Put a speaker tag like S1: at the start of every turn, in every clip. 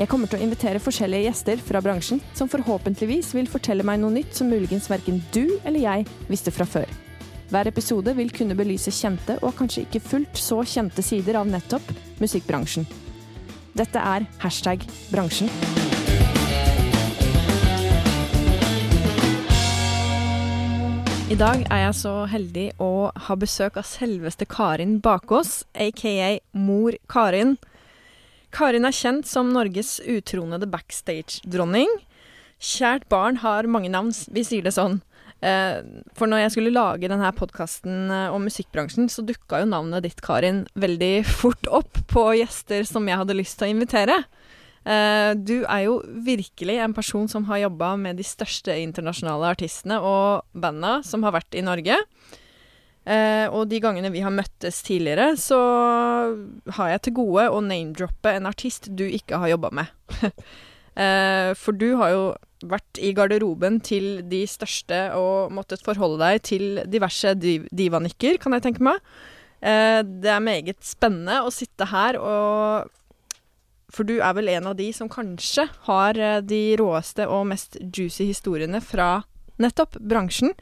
S1: Jeg kommer til å invitere forskjellige gjester fra bransjen, som forhåpentligvis vil fortelle meg noe nytt som muligens verken du eller jeg visste fra før. Hver episode vil kunne belyse kjente og kanskje ikke fullt så kjente sider av nettopp musikkbransjen. Dette er hashtag bransjen. I dag er jeg så heldig å ha besøk av selveste Karin Bakås, aka Mor Karin. Karin er kjent som Norges utronede backstage-dronning. Kjært barn har mange navn, vi sier det sånn. Eh, for når jeg skulle lage denne podkasten eh, om musikkbransjen, så dukka jo navnet ditt, Karin, veldig fort opp på gjester som jeg hadde lyst til å invitere. Eh, du er jo virkelig en person som har jobba med de største internasjonale artistene og banda som har vært i Norge. Eh, og de gangene vi har møttes tidligere, så har jeg til gode å name-droppe en artist du ikke har jobba med. eh, for du har jo vært i garderoben til de største og måttet forholde deg til diverse div divanikker, kan jeg tenke meg. Eh, det er meget spennende å sitte her og For du er vel en av de som kanskje har eh, de råeste og mest juicy historiene fra nettopp bransjen.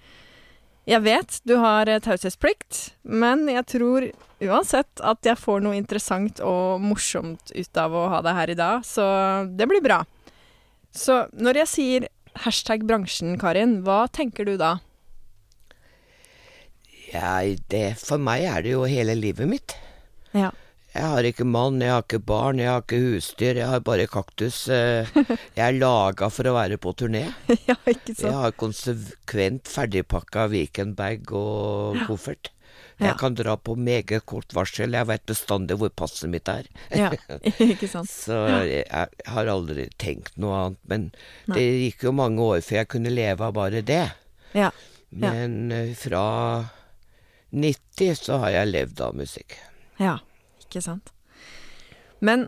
S1: Jeg vet du har eh, taushetsplikt, men jeg tror uansett at jeg får noe interessant og morsomt ut av å ha deg her i dag, så det blir bra. Så når jeg sier hashtag bransjen, Karin, hva tenker du da?
S2: Ja, det, for meg er det jo hele livet mitt.
S1: Ja.
S2: Jeg har ikke mann, jeg har ikke barn, jeg har ikke husdyr, jeg har bare kaktus. eh, Jeg er laga for å være på turné.
S1: ja, ikke sant.
S2: Jeg har konsekvent ferdigpakka weekendbag og koffert. Jeg kan dra på meget kort varsel. Jeg vet bestandig hvor passet mitt er.
S1: Ja, ikke sant.
S2: Så jeg, har aldri tenkt noe annet. Men
S1: Nei.
S2: det gikk jo mange år før jeg kunne leve av bare det.
S1: Ja. Ja.
S2: Men eh, fra 90 så har jeg levd av musikk.
S1: Ja, ikke sant. Men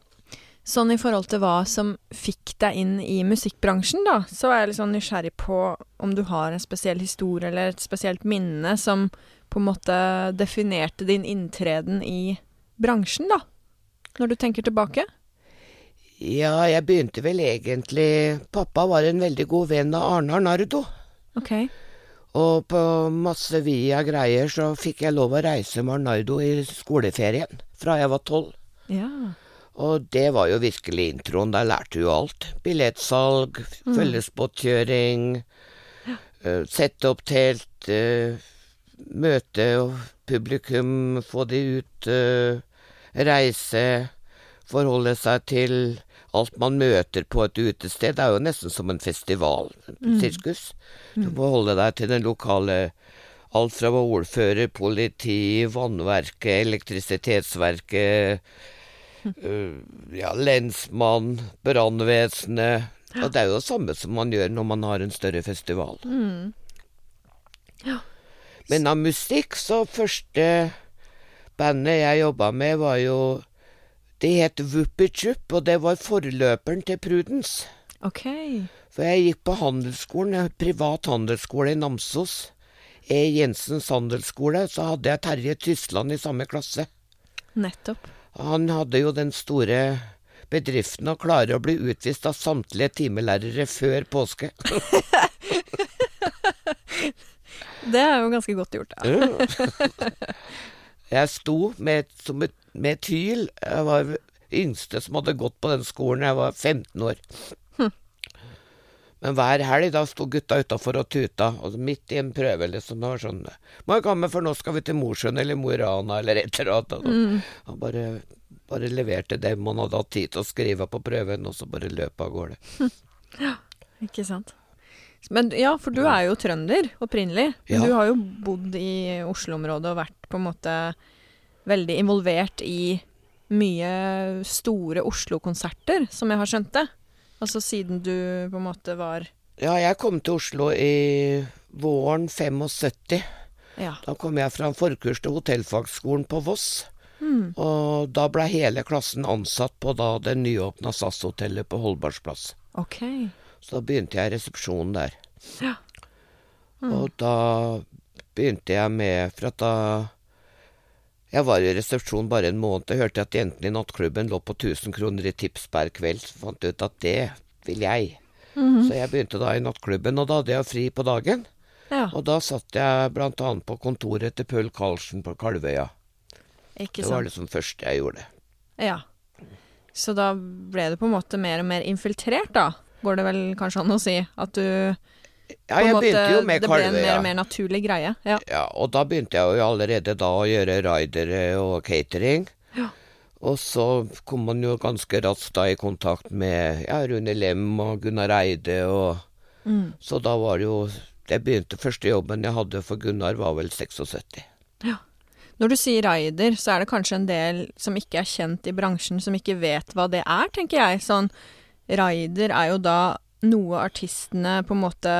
S1: sånn i forhold til hva som fikk deg inn i musikkbransjen, da, så er jeg litt sånn nysgjerrig på om du har en spesiell historie eller et spesielt minne som på en måte definerte din inntreden i bransjen, da. Når du tenker tilbake?
S2: Ja, jeg begynte vel egentlig Pappa var en veldig god venn av Arne Arnardo.
S1: OK.
S2: Og på masse via greier så fikk jeg lov å reise med Arnardo i skoleferien fra jeg var tolv.
S1: Ja.
S2: Og det var jo virkelig introen. Der lærte du alt. Billettsalg,
S1: Mm.
S2: følgesbåtkjøring, eh, sette opp telt, eh, møte og publikum, få de ut, eh, reise, forholde seg til alt man møter på et utested. Det er jo nesten som en festival, sirkus. Du må holde deg til den lokale Alt fra ordfører, politi, vannverket, elektrisitetsverket, uh, ja, lensmann, brannvesenet. Og det er jo det samme som man gjør når man har en større festival.
S1: Mm.
S2: Men av musikk, så første bandet jeg jobba med, var jo Det het Wuppichup, og det var forløperen til Prudence.
S1: OK.
S2: For jeg gikk på handelsskolen, privat handelsskole i Namsos. E. Jensens handelsskole. Så hadde jeg Terje Tysland i samme klasse.
S1: Nettopp.
S2: Han hadde jo den store bedriften å klare å bli utvist av samtlige timelærere før påske.
S1: Det er jo ganske godt gjort, da.
S2: Jeg sto med, som et, med. Jeg var yngste som hadde gått på den skolen. Jeg var 15 år. Men hver helg da sto gutta utafor og tuta, og midt i en prøve liksom. Det var sånn 'Må jeg komme, for nå skal vi til Mosjøen eller Mo i Rana', eller et eller annet. Og, Han bare, bare leverte det man hadde hatt tid til å skrive på prøven, og så bare løp av gårde.
S1: Ikke sant. Men ja, for du er jo trønder opprinnelig.
S2: Ja.
S1: du har jo bodd i Oslo-området og vært på en måte veldig involvert i mye store Oslo-konserter, som jeg har skjønt det. Altså siden du på en måte var
S2: Ja, jeg kom til Oslo i våren 75.
S1: Ja.
S2: Da kom jeg fra en forkurs til hotellfagskolen på Voss.
S1: Mm.
S2: Og da ble hele klassen ansatt på da det nyåpna SAS-hotellet på Holbergsplass.
S1: OK.
S2: Så da begynte jeg i resepsjonen der.
S1: Ja. Mm.
S2: Og da begynte jeg med For at da Jeg var i resepsjon bare en måned og hørte at jentene i nattklubben lå på 1000 kroner i tips per kveld. Så fant jeg ut at det vil jeg.
S1: Mhm.
S2: Så jeg begynte da i nattklubben, og da hadde jeg fri på dagen.
S1: Ja,
S2: Og da satt jeg annet på kontoret til Pøl Karlsen på Kalvøya.
S1: ikke
S2: Det var liksom første jeg gjorde.
S1: Ja. Så da ble det på en måte mer og mer infiltrert, da? Går det vel kanskje an å si? At du
S2: Ja, jeg
S1: måte
S2: begynte jo med
S1: Det ble en mer og mer naturlig greie? Ja.
S2: Ja, og da begynte jeg jo allerede da å gjøre ridere og catering.
S1: Ja.
S2: Og så kom man jo ganske raskt da i kontakt med ja, Rune Lem og Gunnar Eide og
S1: Mm.
S2: Så da var det jo Det begynte første jobben jeg hadde for Gunnar, var vel 76. Ja.
S1: Når du sier rider, så er det kanskje en del som ikke er kjent i bransjen, som ikke vet hva det er, tenker jeg. Sånn, rider er jo da noe artistene på en måte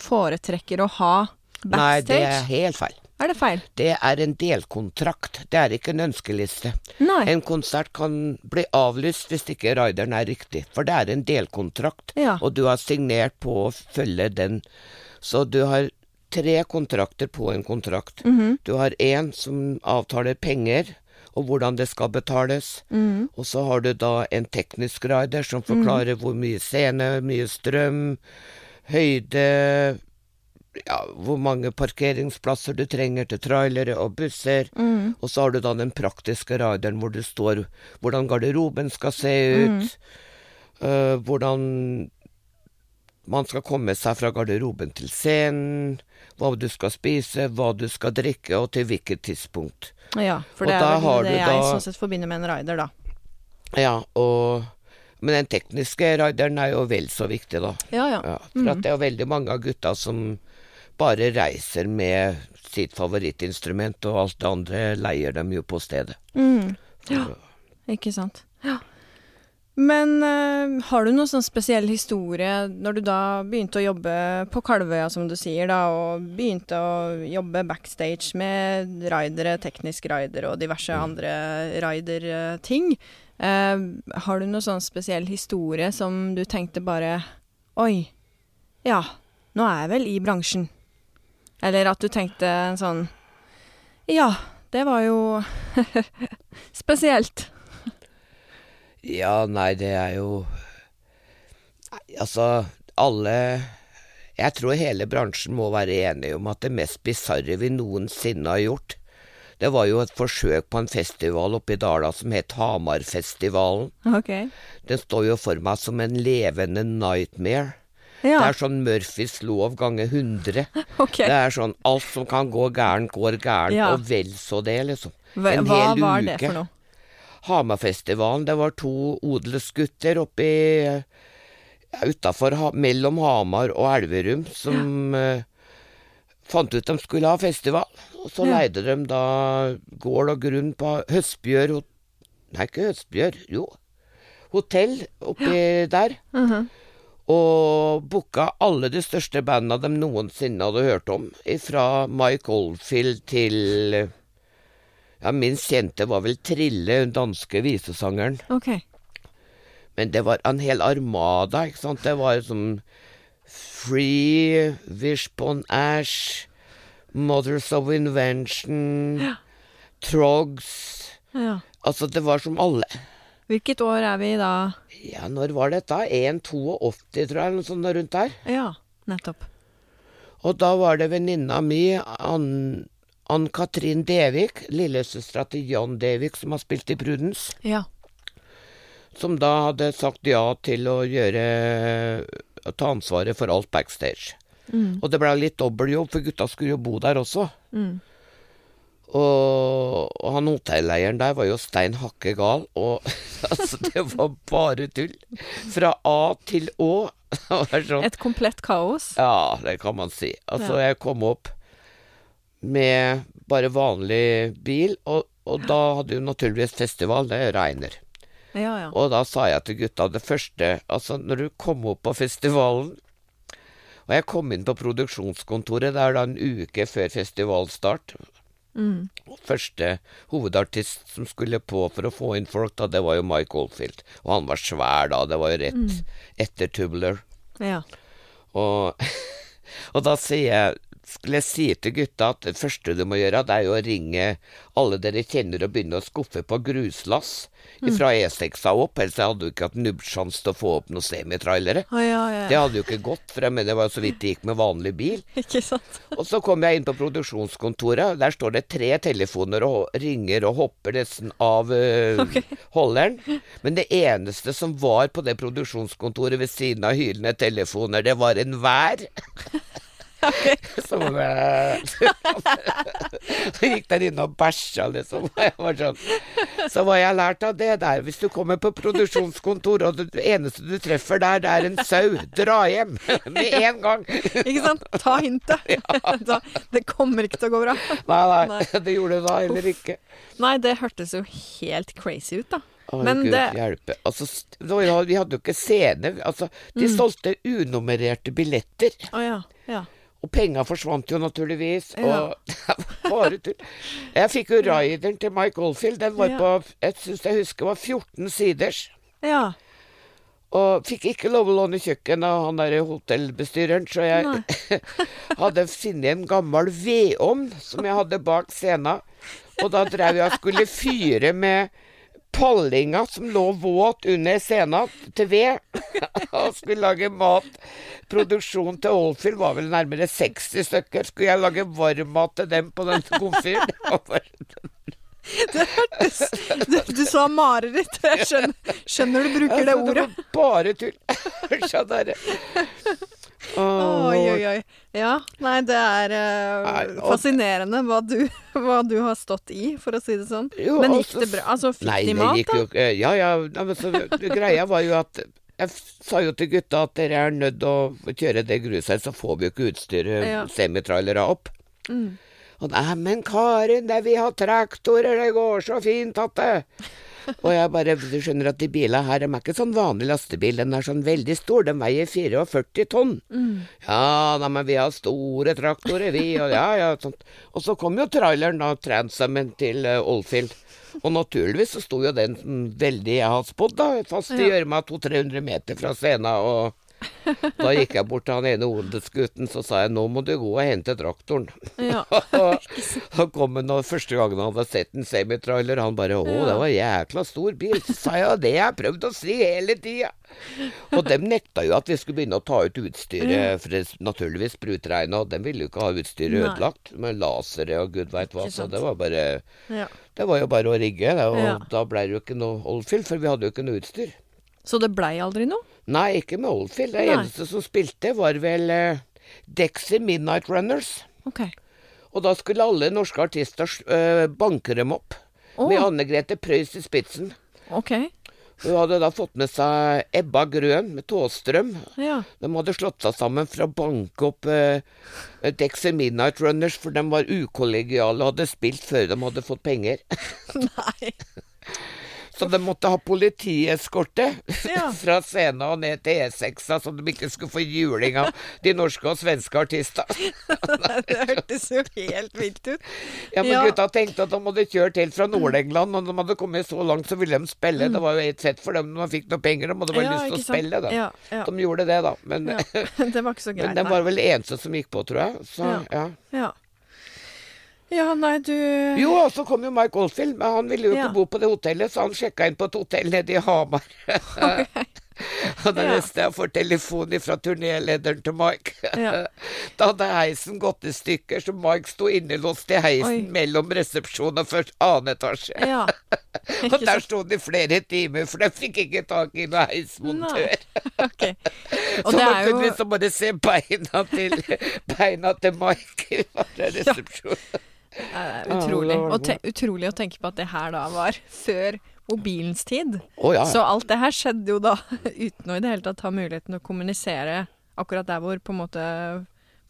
S1: foretrekker å ha backstage?
S2: Nei, det er helt feil.
S1: er det feil?
S2: Det er en delkontrakt. Det er ikke en ønskeliste.
S1: Nei.
S2: En konsert kan bli avlyst hvis ikke rideren er riktig, for det er en delkontrakt,
S1: Ja.
S2: og du har signert på å følge den. Så du har tre kontrakter på en kontrakt.
S1: Mhm.
S2: Du har én som avtaler penger, og hvordan det skal betales.
S1: Mm.
S2: Og så har du da en teknisk rider som forklarer hvor mye scene, mye strøm, høyde ja, hvor mange parkeringsplasser du trenger til trailere og busser.
S1: Mm.
S2: Og så har du da den praktiske rideren hvor det står hvordan garderoben skal se ut, øh, hvordan man skal komme seg fra garderoben til scenen, hva du skal spise, hva du skal drikke, og til hvilket tidspunkt.
S1: Ja, for det
S2: og
S1: er vel det jeg
S2: da-
S1: sånn sett forbinder med en rider, da.
S2: Ja, og Men den tekniske rideren er jo vel så viktig, da.
S1: Ja, ja.
S2: Ja, for at det er jo veldig mange av gutta som bare reiser med sitt favorittinstrument, og alt det andre leier dem jo på stedet.
S1: Mm.
S2: Ja,
S1: Ikke sant. Ja. Men eh, har du noen sånn spesiell historie når du da begynte å jobbe på Kalvøya, som du sier, da, og begynte å jobbe backstage med ridere, teknisk rider og diverse andre rider-ting? Eh, har du noen sånn spesiell historie som du tenkte bare Oi, ja, nå er jeg vel i bransjen. Eller at du tenkte en sånn Ja, det var jo spesielt.
S2: Ja, nei, det er jo Nei, Altså, alle Jeg tror hele bransjen må være enige om at det mest bisarre vi noensinne har gjort, det var jo et forsøk på en festival oppe i Dala som het Hamarfestivalen.
S1: Okay.
S2: Den står jo for meg som en levende nightmare. Det er sånn Murphys lov ganger 100.
S1: Okay.
S2: Det er sånn alt som kan gå gærent, går gærent,
S1: Ja.
S2: og vel så det, liksom.
S1: Hva,
S2: en
S1: hva
S2: hel
S1: var det for noe?
S2: Hamarfestivalen, det var to odelsgutter oppi ja, utafor, mellom Hamar og Elverum som eh, fant ut de skulle ha festival. Og så
S1: Ja.
S2: leide de da gård og grunn på Høstbjør hot- Nei, ikke Høstbjør, jo. Hotell oppi der.
S1: Mhm.
S2: Og booka alle de største bandene de noensinne hadde hørt om. Fra Mike Oldfield til Ja, minst kjente var vel Trille, den danske visesangeren.
S1: Ok.
S2: Men det var en hel armada, ikke sant. Det var som Free, Wishbone Ash, Mothers of Invention, Trogs
S1: Ja.
S2: Altså, det var som alle.
S1: Hvilket år er vi i da?
S2: Ja, når var dette? 1,82, tror jeg, eller noe sånt rundt der.
S1: Ja, nettopp.
S2: Og da var det venninna mi, Ann- Ann-Katrin Devik, lillesøstera til Jan Devik, som har spilt i Prudence,
S1: Ja.
S2: som da hadde sagt ja til å gjøre å ta ansvaret for alt backstage.
S1: Mm.
S2: Og det ble litt dobbeltjobb, for gutta skulle jo bo der også.
S1: Mm.
S2: Og, og han hotelleieren der var jo stein hakke gal, og altså, det var bare tull. Fra A til Å. Sånn
S1: Et komplett kaos.
S2: Ja, det kan man si. Altså,
S1: Ja.
S2: jeg kom opp med bare vanlig bil, og, og da hadde jo naturligvis festival, det regner.
S1: Ja, ja.
S2: Og da sa jeg til gutta det første Altså, når du kom opp på festivalen Og jeg kom inn på produksjonskontoret det er da en uke før festivalstart.
S1: Mm.
S2: Første hovedartist som skulle på for å få inn folk, da, det var jo Mike Oldfield. Og han var svær da, det var jo rett etter Tubular.
S1: ja.
S2: Og, og da sier jeg skulle jeg si til gutta at det første du må gjøre, det er jo å ringe alle dere kjenner og begynne å skuffe på gruslass fra E6-a opp, ellers hadde du ikke hatt nubbsjans til å få opp noen semitrailere.
S1: Oh, ja, ja.
S2: Det hadde jo ikke gått, for jeg mener det var så vidt det gikk med vanlig bil.
S1: Ikke sant?
S2: Og så kom jeg inn på produksjonskontoret, der står det tre telefoner og ringer og hopper nesten av eh, holderen. Men det eneste som var på det produksjonskontoret ved siden av hylende telefoner, det var en vær. Som Så gikk der inne og bæsja, liksom. Var sånn. Så hva jeg har lært av det der, hvis du kommer på produksjonskontor, og det eneste du treffer der, det er en sau, dra hjem med en gang.
S1: Ikke sant? Ta hintet. Ja. det kommer ikke til å gå bra.
S2: Nei, nei,
S1: Nei.
S2: det gjorde det da heller ikke.
S1: Nei, det hørtes jo helt crazy ut, da.
S2: Å,
S1: Men
S2: Gud
S1: det
S2: hjelpe. Altså, vi hadde jo ikke scene. Altså, de solgte unummererte billetter.
S1: Å ja. Ja.
S2: Og penga forsvant jo naturligvis.
S1: Ja.
S2: Og bare tull. Jeg fikk jo rideren til Mike Oldfield. Den var
S1: Ja.
S2: på jeg syns jeg husker var 14 siders.
S1: ja.
S2: Og fikk ikke lov å låne kjøkken av han der hotellbestyreren, så jeg hadde funnet en gammel vedovn som jeg hadde bak scenen. Og da drev jeg og skulle fyre med pallinga som lå våt under scenen til ved. Og skulle lage mat. Produksjonen til Oldfield var vel nærmere 60 stykker. Skulle jeg lage varmmat til dem på den komfyren? Det hørtes
S1: Du, du sa mareritt. Jeg skjønner, skjønner du bruker det
S2: Altså,
S1: ordet.
S2: var bare tull. Skjønner der.
S1: Oi, oi, oi. Ja, nei, det er uh,
S2: Nei, og-
S1: fascinerende hva du, hva du har stått i, for å si det sånn.
S2: Jo,
S1: Men gikk det bra? Altså, fikk
S2: Nei,
S1: de mat, da?
S2: jo Ja, ja. nei, men så, greia var jo at jeg sa jo til gutta at dere er nødt til å kjøre det gruset, så får vi jo ikke utstyret
S1: Ja.
S2: semitrailere opp.
S1: Mm.
S2: Og nei, men Karin, det, vi har traktorer, det går så fint at det Og jeg bare Du skjønner at de bilene her, de er ikke sånn vanlig lastebil, den er sånn veldig stor, den veier 44 tonn.
S1: Mm.
S2: Ja da, men vi har store traktorer, vi, og ja, ja, sånt. Og så kom jo traileren, da, Transamen til uh, Oldfield. Og naturligvis så sto jo den veldig jeg har spådd, da, fast i
S1: Ja.
S2: gjørma 200-300 meter fra scenen, og da gikk jeg bort til han ene odelsgutten, så sa jeg nå må du gå og hente traktoren.
S1: Ja.
S2: Så kom han og første gangen han hadde sett en semitrailer, han bare 'Å, det var jækla stor bil'. Så sa jeg 'Det har jeg prøvd å si hele tida'. Og dem nekta jo at vi skulle begynne å ta ut utstyret, for det naturligvis sprutregna, og dem ville jo ikke ha utstyret
S1: Nei.
S2: ødelagt med lasere og gud veit hva, så det var bare
S1: ja.
S2: Det var jo bare å rigge, og
S1: Ja.
S2: da blei det jo ikke noe Oldfield, for vi hadde jo ikke noe utstyr.
S1: Så det blei aldri noe?
S2: Nei, ikke med Oldfield. Det
S1: Nei.
S2: eneste som spilte, var vel uh, Dexy Midnight Runners.
S1: OK.
S2: Og da skulle alle norske artister uh, banke dem opp.
S1: Oh.
S2: Med Anne Grete Preus i spitsen.
S1: OK.
S2: Hun hadde da fått med seg Ebba Grøn med Tåstrøm.
S1: Ja.
S2: De hadde slått seg sammen for å banke opp uh, Dexy Midnight Runners, for de var ukollegiale og hadde spilt før de hadde fått penger.
S1: Nei.
S2: Så de måtte ha politieskorte
S1: Ja.
S2: fra scenen og ned til E6, så de ikke skulle få juling av de norske og svenske artistene.
S1: Det hørtes jo helt vilt ut.
S2: Ja, men
S1: Ja.
S2: gutta tenkte at de hadde kjørt helt fra Nord-England, og de hadde kommet så langt, så ville de spille. Det var jo helt fett for dem når de fikk noe penger, de hadde bare
S1: Mm. Ja,
S2: lyst til å spille, da. De gjorde det, da. Men.
S1: Det var ikke så greit.
S2: men de var vel eneste som gikk på, tror jeg. Så,
S1: Ja.
S2: Ja.
S1: Nei, du
S2: Jo, og så kom jo Mike Oldfield, men han ville jo ikke
S1: Ja.
S2: bo på det hotellet, så han sjekka inn på et hotell nede i Hamar. og det
S1: Ja.
S2: neste jeg får telefon fra turnélederen til Mike.
S1: Ja.
S2: Da hadde heisen gått i stykker, så Mike sto innelåst i heisen
S1: Oi.
S2: mellom resepsjon og først annen etasje.
S1: Ja.
S2: Og der sto han i flere timer, for de fikk ikke tak i noen heismontør.
S1: Okay.
S2: Så man
S1: er
S2: kunne liksom bare se beina til, beina til Mike i resepsjonen.
S1: Eh, utrolig. Og utrolig å tenke på at det her da var før mobilens tid.
S2: Oh, ja.
S1: Så alt det her skjedde jo da uten å i det hele tatt ha muligheten å kommunisere akkurat der hvor på en måte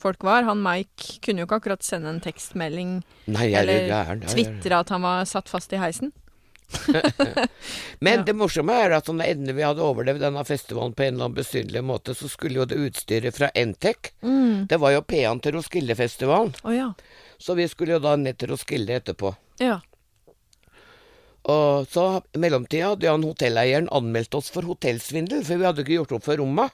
S1: folk var. Han Mike kunne jo ikke akkurat sende en tekstmelding
S2: Nei, jeg er
S1: eller.
S2: Ja, ja, ja.
S1: tvitre at han var satt fast i heisen.
S2: Men
S1: Ja.
S2: det morsomme er at når endelig vi hadde overlevd denne festivalen på en eller annen besynderlig måte, så skulle jo det utstyret fra Entec
S1: Mm.
S2: Det var jo P-en til Roskilde-festivalen,
S1: ja.
S2: Så vi skulle jo da ned til Roskilde etterpå.
S1: Ja.
S2: Og så i mellomtida hadde han hotelleieren anmeldt oss for hotellsvindel, for vi hadde ikke gjort opp for romma.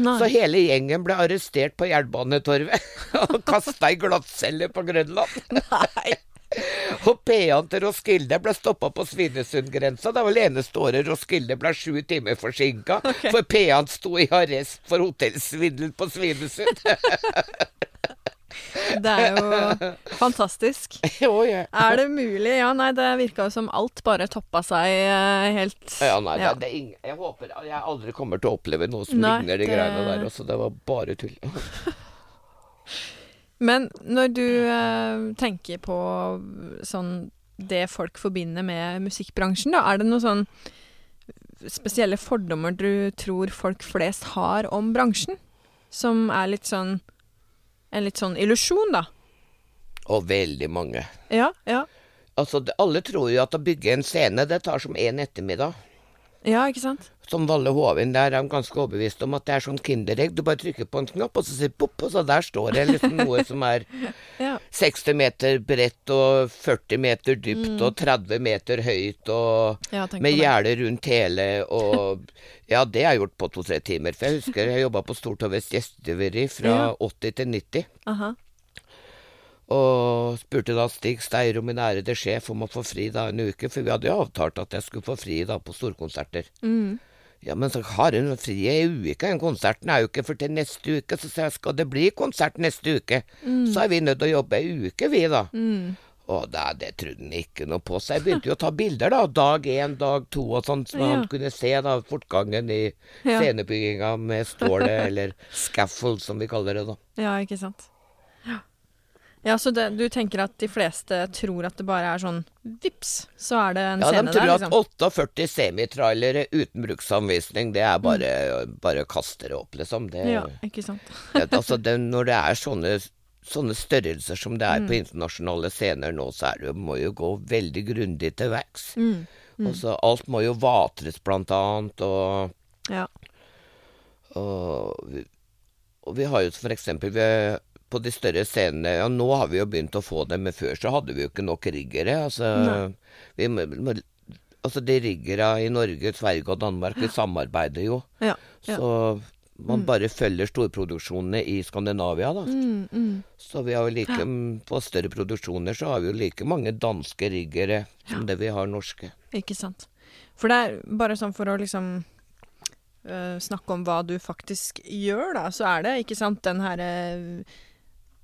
S1: Nei.
S2: Så hele gjengen ble arrestert på Jernbanetorvet og kasta i glattcelle på Grønland.
S1: Nei.
S2: Og P-en til Roskilde ble stoppa på Svinesundgrensa. Det var vel eneste året Roskilde ble sju timer forsinka, for P-en sto i arrest for hotellsvindel på Svinesund.
S1: Det er jo fantastisk.
S2: oh, yeah.
S1: Er det mulig? Ja, nei, det virka jo som alt bare toppa seg uh, helt
S2: Ja, nei,
S1: Ja.
S2: det ing jeg håper jeg aldri kommer til å oppleve noe som
S1: Nei,
S2: ligner de
S1: det-
S2: greiene der. Altså, det var bare tull.
S1: Men når du uh, tenker på sånn det folk forbinder med musikkbransjen, da, er det noen sånn spesielle fordommer du tror folk flest har om bransjen? Som er litt sånn En litt sånn illusjon, da.
S2: Og veldig mange.
S1: Ja, ja.
S2: Altså, alle tror jo at å bygge en scene, det tar som en ettermiddag.
S1: Ja, ikke sant?
S2: Som Valle Hovin, der er de ganske overbevist om at det er sånn Kinderegg. Du bare trykker på en knapp, og så sier pop, og så der står det liksom noe som er
S1: Ja.
S2: 60 meter bredt og 40 meter dypt og 30 meter høyt og
S1: ja
S2: med gjerde rundt hele og Ja, det har jeg gjort på to-tre timer. For jeg husker jeg jobba på Stortovets gjestgiveri fra
S1: Ja.
S2: 80 til 90.
S1: Aha.
S2: Og spurte da Stig Steiro, min ærede sjef, om å få fri da en uke, for vi hadde jo avtalt at jeg skulle få fri da på storkonserter.
S1: Mm.
S2: Ja, men så har hun fri ei uke, den konserten er jo ikke før til neste uke. Så sa jeg, skal det bli konsert neste uke, så er vi nødt til å jobbe ei uke, vi da.
S1: Mm.
S2: Og da, det trodde han ikke noe på, så jeg begynte jo å ta bilder, da. Dag én, dag to og sånn, så
S1: Ja.
S2: han kunne se da fortgangen i
S1: Ja.
S2: scenebygginga med stålet, eller scaffold som vi kaller det, da.
S1: Ja, ikke sant. Ja, ja så det, du tenker at de fleste tror at det bare er sånn vips, så er det en
S2: Ja,
S1: scene
S2: de tror
S1: der,
S2: at
S1: liksom.
S2: 48 semitrailere uten bruksanvisning, det er bare, bare å kaste det opp, liksom. Det,
S1: Ja, ikke sant.
S2: det, altså, det, når det er sånne, sånne størrelser som det er på
S1: Mm.
S2: internasjonale scener nå, så er det, må jo gå veldig grundig til verks.
S1: Mm.
S2: Altså, alt må jo vatres, blant annet, og
S1: Ja.
S2: Og vi, og vi har jo for eksempel vi, på de større scenene Og nå har vi jo begynt å få det, men før så hadde vi jo ikke nok riggere. Altså, vi, altså de riggere i Norge, Sverige og Danmark, vi samarbeider jo.
S1: Ja. ja.
S2: Så man bare følger storproduksjonene i Skandinavia, da.
S1: Mm, mm.
S2: Så vi har jo like På større produksjoner så har vi jo like mange danske riggere som det vi har norske.
S1: Ikke sant. For det er bare sånn for å liksom øh, snakke om hva du faktisk gjør, da, så er det, ikke sant, den herre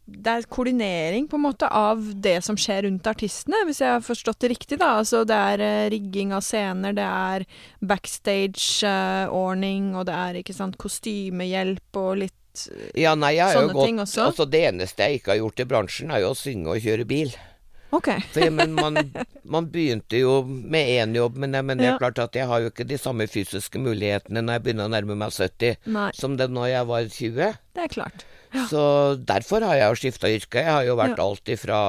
S1: det er koordinering på en måte av det som skjer rundt artistene, hvis jeg har forstått det riktig. da. Altså Det er uh, rigging av scener, det er backstage-ordning, og det er ikke sant, kostymehjelp og litt uh,
S2: Ja, nei, jeg har jo
S1: Sånne ting også?
S2: Altså, det eneste jeg ikke har gjort i bransjen, er jo å synge og kjøre bil.
S1: OK.
S2: For, men man, man begynte jo med én jobb, men, men det er klart at jeg har jo ikke de samme fysiske mulighetene når jeg begynner å nærme meg 70,
S1: Nei,
S2: som det når jeg var 20.
S1: det er klart.
S2: Så derfor har jeg jo skifta yrke. Jeg har jo vært
S1: Ja.
S2: alt ifra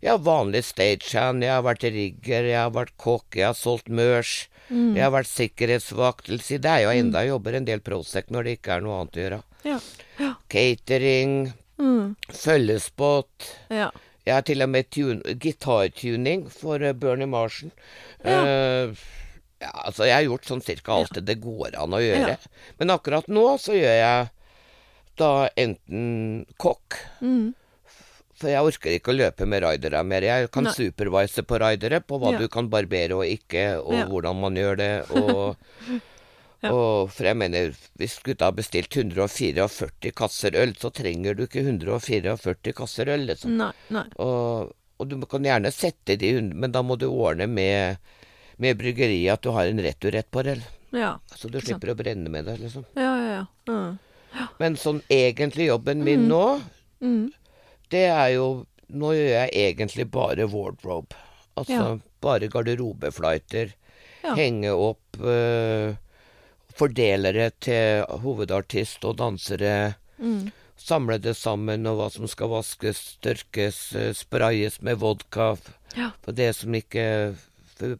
S2: ja, vanlig stagehand, jeg har vært rigger, jeg har vært kokk, jeg har solgt mørs,
S1: Mm.
S2: jeg har vært sikkerhetsvakt. Det er jo enda jeg jobber en del prosec når det ikke er noe annet å gjøre.
S1: Ja.
S2: Catering,
S1: Mm.
S2: følgespott.
S1: Ja.
S2: Jeg har til og med gitartuning for uh, Bernie Marsen.
S1: Ja.
S2: Ja, altså jeg har gjort sånn cirka alt det det går an å gjøre.
S1: Ja.
S2: Men akkurat nå så gjør jeg da enten kokk,
S1: Mm.
S2: for jeg orker ikke å løpe med raidere mer. Jeg kan
S1: Nei.
S2: supervise på raidere på hva
S1: Ja.
S2: du kan barbere og ikke, og
S1: Ja.
S2: hvordan man gjør det. Og,
S1: Ja.
S2: og for jeg mener, hvis gutta har bestilt 144 kasser øl, så trenger du ikke 144 kasser øl, liksom.
S1: Nei, nei.
S2: Og, og du kan gjerne sette de men da må du ordne med, med bryggeriet at du har en returrett på det.
S1: Ja.
S2: Så du
S1: slipper sant.
S2: å brenne med det, liksom.
S1: Ja, ja, ja. Mm.
S2: Men sånn egentlig jobben min nå,
S1: Mm.
S2: det er jo Nå gjør jeg egentlig bare wardrobe. Altså
S1: Ja.
S2: bare garderobeflighter.
S1: Ja.
S2: Henge opp uh, fordelere til hovedartist og dansere.
S1: Mm.
S2: Samle det sammen, og hva som skal vaskes, tørkes, eh, sprayes med vodka.
S1: Ja.
S2: For det som ikke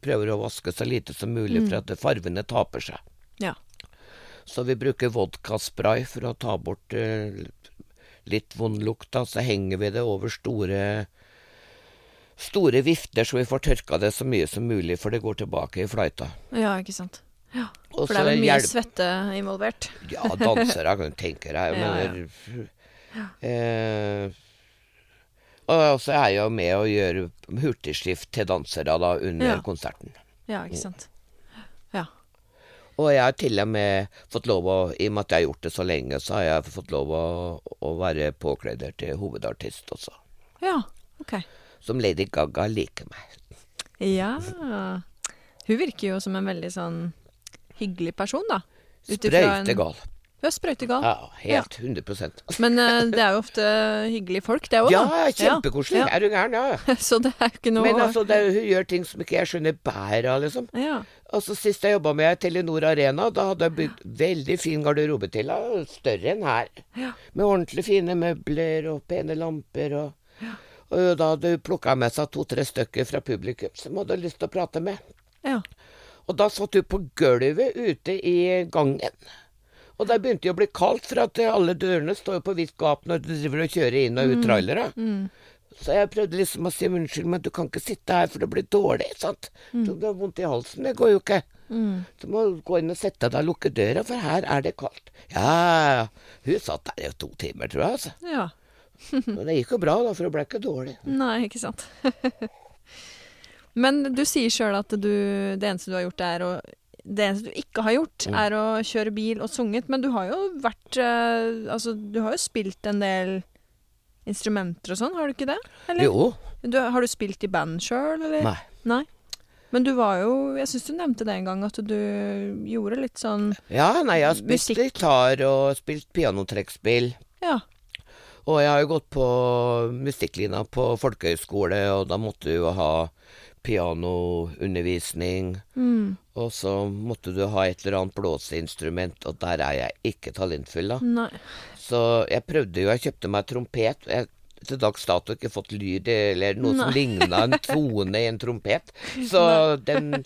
S2: prøver å vaske så lite som mulig for at farvene taper seg.
S1: Ja.
S2: Så vi bruker vodkaspray for å ta bort eh, litt vond lukt. Så henger vi det over store store vifter, så vi får tørka det så mye som mulig, for det går tilbake i fløyta.
S1: Ja, ikke sant.
S2: Ja,
S1: For det er vel mye
S2: hjelp-
S1: svette involvert.
S2: Ja, dansere kan tenke deg.
S1: Ja,
S2: ja. eh, og så er jeg jo med å gjøre hurtigskift til dansere da under
S1: Ja.
S2: konserten.
S1: Ja, ikke sant.
S2: Og jeg har til og med fått lov å, i og med at jeg har gjort det så lenge, så har jeg fått lov å, å være påkledd til hovedartist også.
S1: Ja, ok.
S2: Som Lady Gaga liker meg.
S1: Ja. Hun virker jo som en veldig sånn hyggelig person, da.
S2: Sprøytegal.
S1: Hun er sprøytegal.
S2: Ja, helt 100%
S1: Men uh, det er jo ofte hyggelige folk, det òg,
S2: Ja, kjempekoselig.
S1: Ja,
S2: Er du gæren? Ja.
S1: ja. Så det er ikke noe
S2: Men altså, det, hun gjør ting som ikke jeg skjønner bæret av, liksom.
S1: Ja.
S2: Altså, Sist jeg jobba med Telenor Arena, da hadde jeg bygd veldig fin garderobe til henne. Større enn her.
S1: Ja.
S2: Med ordentlig fine møbler og pene lamper. Og, og da hadde hun plukka med seg to-tre stykker fra publikum som hun hadde lyst til å prate med.
S1: ja.
S2: Og da satt hun på gulvet ute i gangen. Og da begynte det å bli kaldt, for at alle dørene står jo på vidt gap når du driver og kjører inn og ut trailere. Så jeg prøvde liksom å si unnskyld, men du kan ikke sitte her, for det blir dårlig. sant? Så du har vondt i halsen. Det går jo ikke. Du må gå inn og sette deg og lukke døra, for her er det kaldt. Ja, hun satt der i to timer, tror jeg. altså.
S1: ja.
S2: men det gikk jo bra, da, for det ble ikke dårlig.
S1: Nei, ikke sant. Men du sier sjøl at du, det eneste du har gjort, er å Det eneste du ikke har gjort,
S2: Mm.
S1: er å kjøre bil og sunget. Men du har jo vært eh, Altså, du har jo spilt en del instrumenter og sånn, har du ikke det? Eller?
S2: Jo.
S1: Du, har du spilt i band sjøl, eller?
S2: Nei.
S1: Nei. Men du var jo Jeg syns du nevnte det en gang, at du gjorde litt sånn
S2: Ja, nei, jeg har spilt
S1: Musikk.
S2: gitar og spilt pianotrekkspill.
S1: Ja.
S2: Og jeg har jo gått på musikklina på folkehøyskole, og da måtte du jo ha pianoundervisning.
S1: Mm.
S2: Og så måtte du ha et eller annet blåseinstrument, og der er jeg ikke talentfull, da.
S1: Nei.
S2: Så jeg prøvde jo, jeg kjøpte meg trompet. Jeg til dags dato ikke fått lyd eller noe som
S1: Nei.
S2: ligna en tone i en trompet. Så den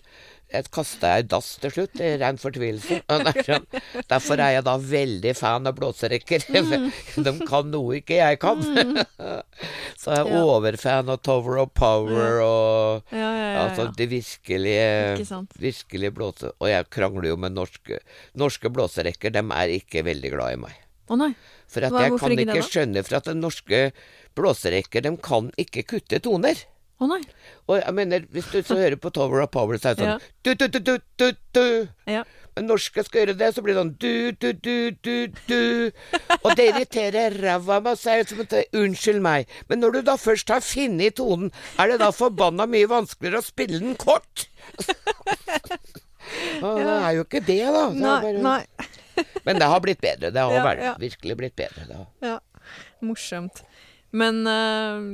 S2: kasta jeg i dass til slutt, i ren fortvilelse. Sånn, Derfor er jeg da veldig fan av blåserekker.
S1: Mm.
S2: De kan noe ikke jeg kan. Så jeg er
S1: Ja.
S2: overfan av Tower of Power og
S1: Ja, ja.
S2: Altså de virkelige blåser blåse... Og jeg krangler jo med norske Norske blåserekker, dem er ikke veldig glad i meg.
S1: Å nei.
S2: For at
S1: Hva-
S2: jeg kan
S1: ikke det,
S2: skjønne for at norske blåserekker, de kan ikke kutte toner.
S1: Å nei.
S2: Og jeg mener, hvis du så hører på Tower of Power, så er det sånn du, du, du, du, du, du.
S1: Ja.
S2: Men norske skal gjøre det, så blir det sånn du, du, du, du, du. Og det irriterer ræva av meg. Så er det som at Unnskyld meg, men når du da først har funnet tonen, er det da forbanna mye vanskeligere å spille den kort? Og det er jo ikke det, da. Det
S1: Nei, nei.
S2: Men det har blitt bedre. Det har
S1: Ja,
S2: vært,
S1: ja.
S2: virkelig blitt bedre.
S1: Ja, morsomt. Men eh,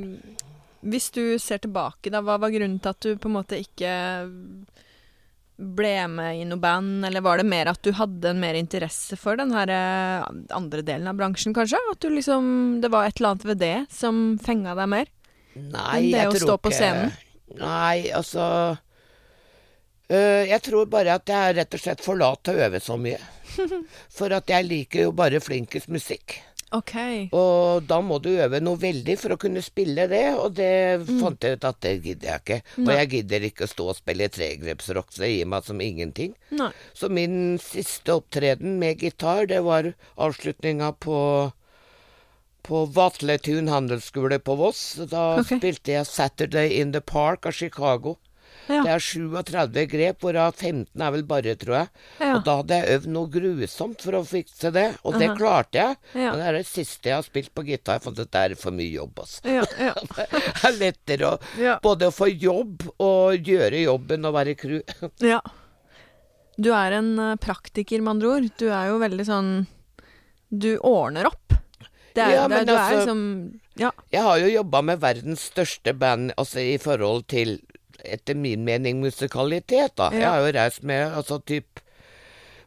S1: hvis du ser tilbake, da, hva var grunnen til at du på en måte ikke ble med i noe band, eller var det mer at du hadde en mer interesse for den her eh, andre delen av bransjen, kanskje? At du liksom Det var et eller annet ved det som fenga deg mer?
S2: Nei,
S1: det
S2: jeg tror ikke? Nei, altså øh, Jeg tror bare at jeg er rett og slett for lat til å øve så mye. For at jeg liker jo bare flinkest musikk.
S1: OK.
S2: Og da må du øve noe veldig for å kunne spille det, og det fant jeg ut at det gidder jeg ikke. Og
S1: Mm.
S2: Jeg gidder ikke å stå og spille tregrepsrock, det gir meg som ingenting.
S1: Nei.
S2: Så min siste opptreden med gitar, det var avslutninga på på Vatletun handelsskole på Voss. Da
S1: okay.
S2: spilte jeg 'Saturday in the Park' av Chicago.
S1: Ja.
S2: Det er 37 grep, hvorav 15 er vel bare, tror jeg.
S1: Ja.
S2: Og da hadde jeg øvd noe grusomt for å fikse det, og det
S1: Aha.
S2: klarte jeg.
S1: Ja.
S2: Men det er det siste jeg har spilt på gitar. Jeg fant ut det er for mye jobb, altså.
S1: Ja, ja.
S2: Det er lettere å både få jobb og gjøre jobben og være crew.
S1: ja. Du er en eh, praktiker, med andre ord. Du er jo veldig sånn Du ordner opp. Det er,
S2: Ja,
S1: det,
S2: men
S1: du er
S2: altså-
S1: liksom Ja.
S2: Jeg har jo jobba med verdens største band altså i forhold til, etter min mening, musikalitet, da. Jeg har jo reist med altså typ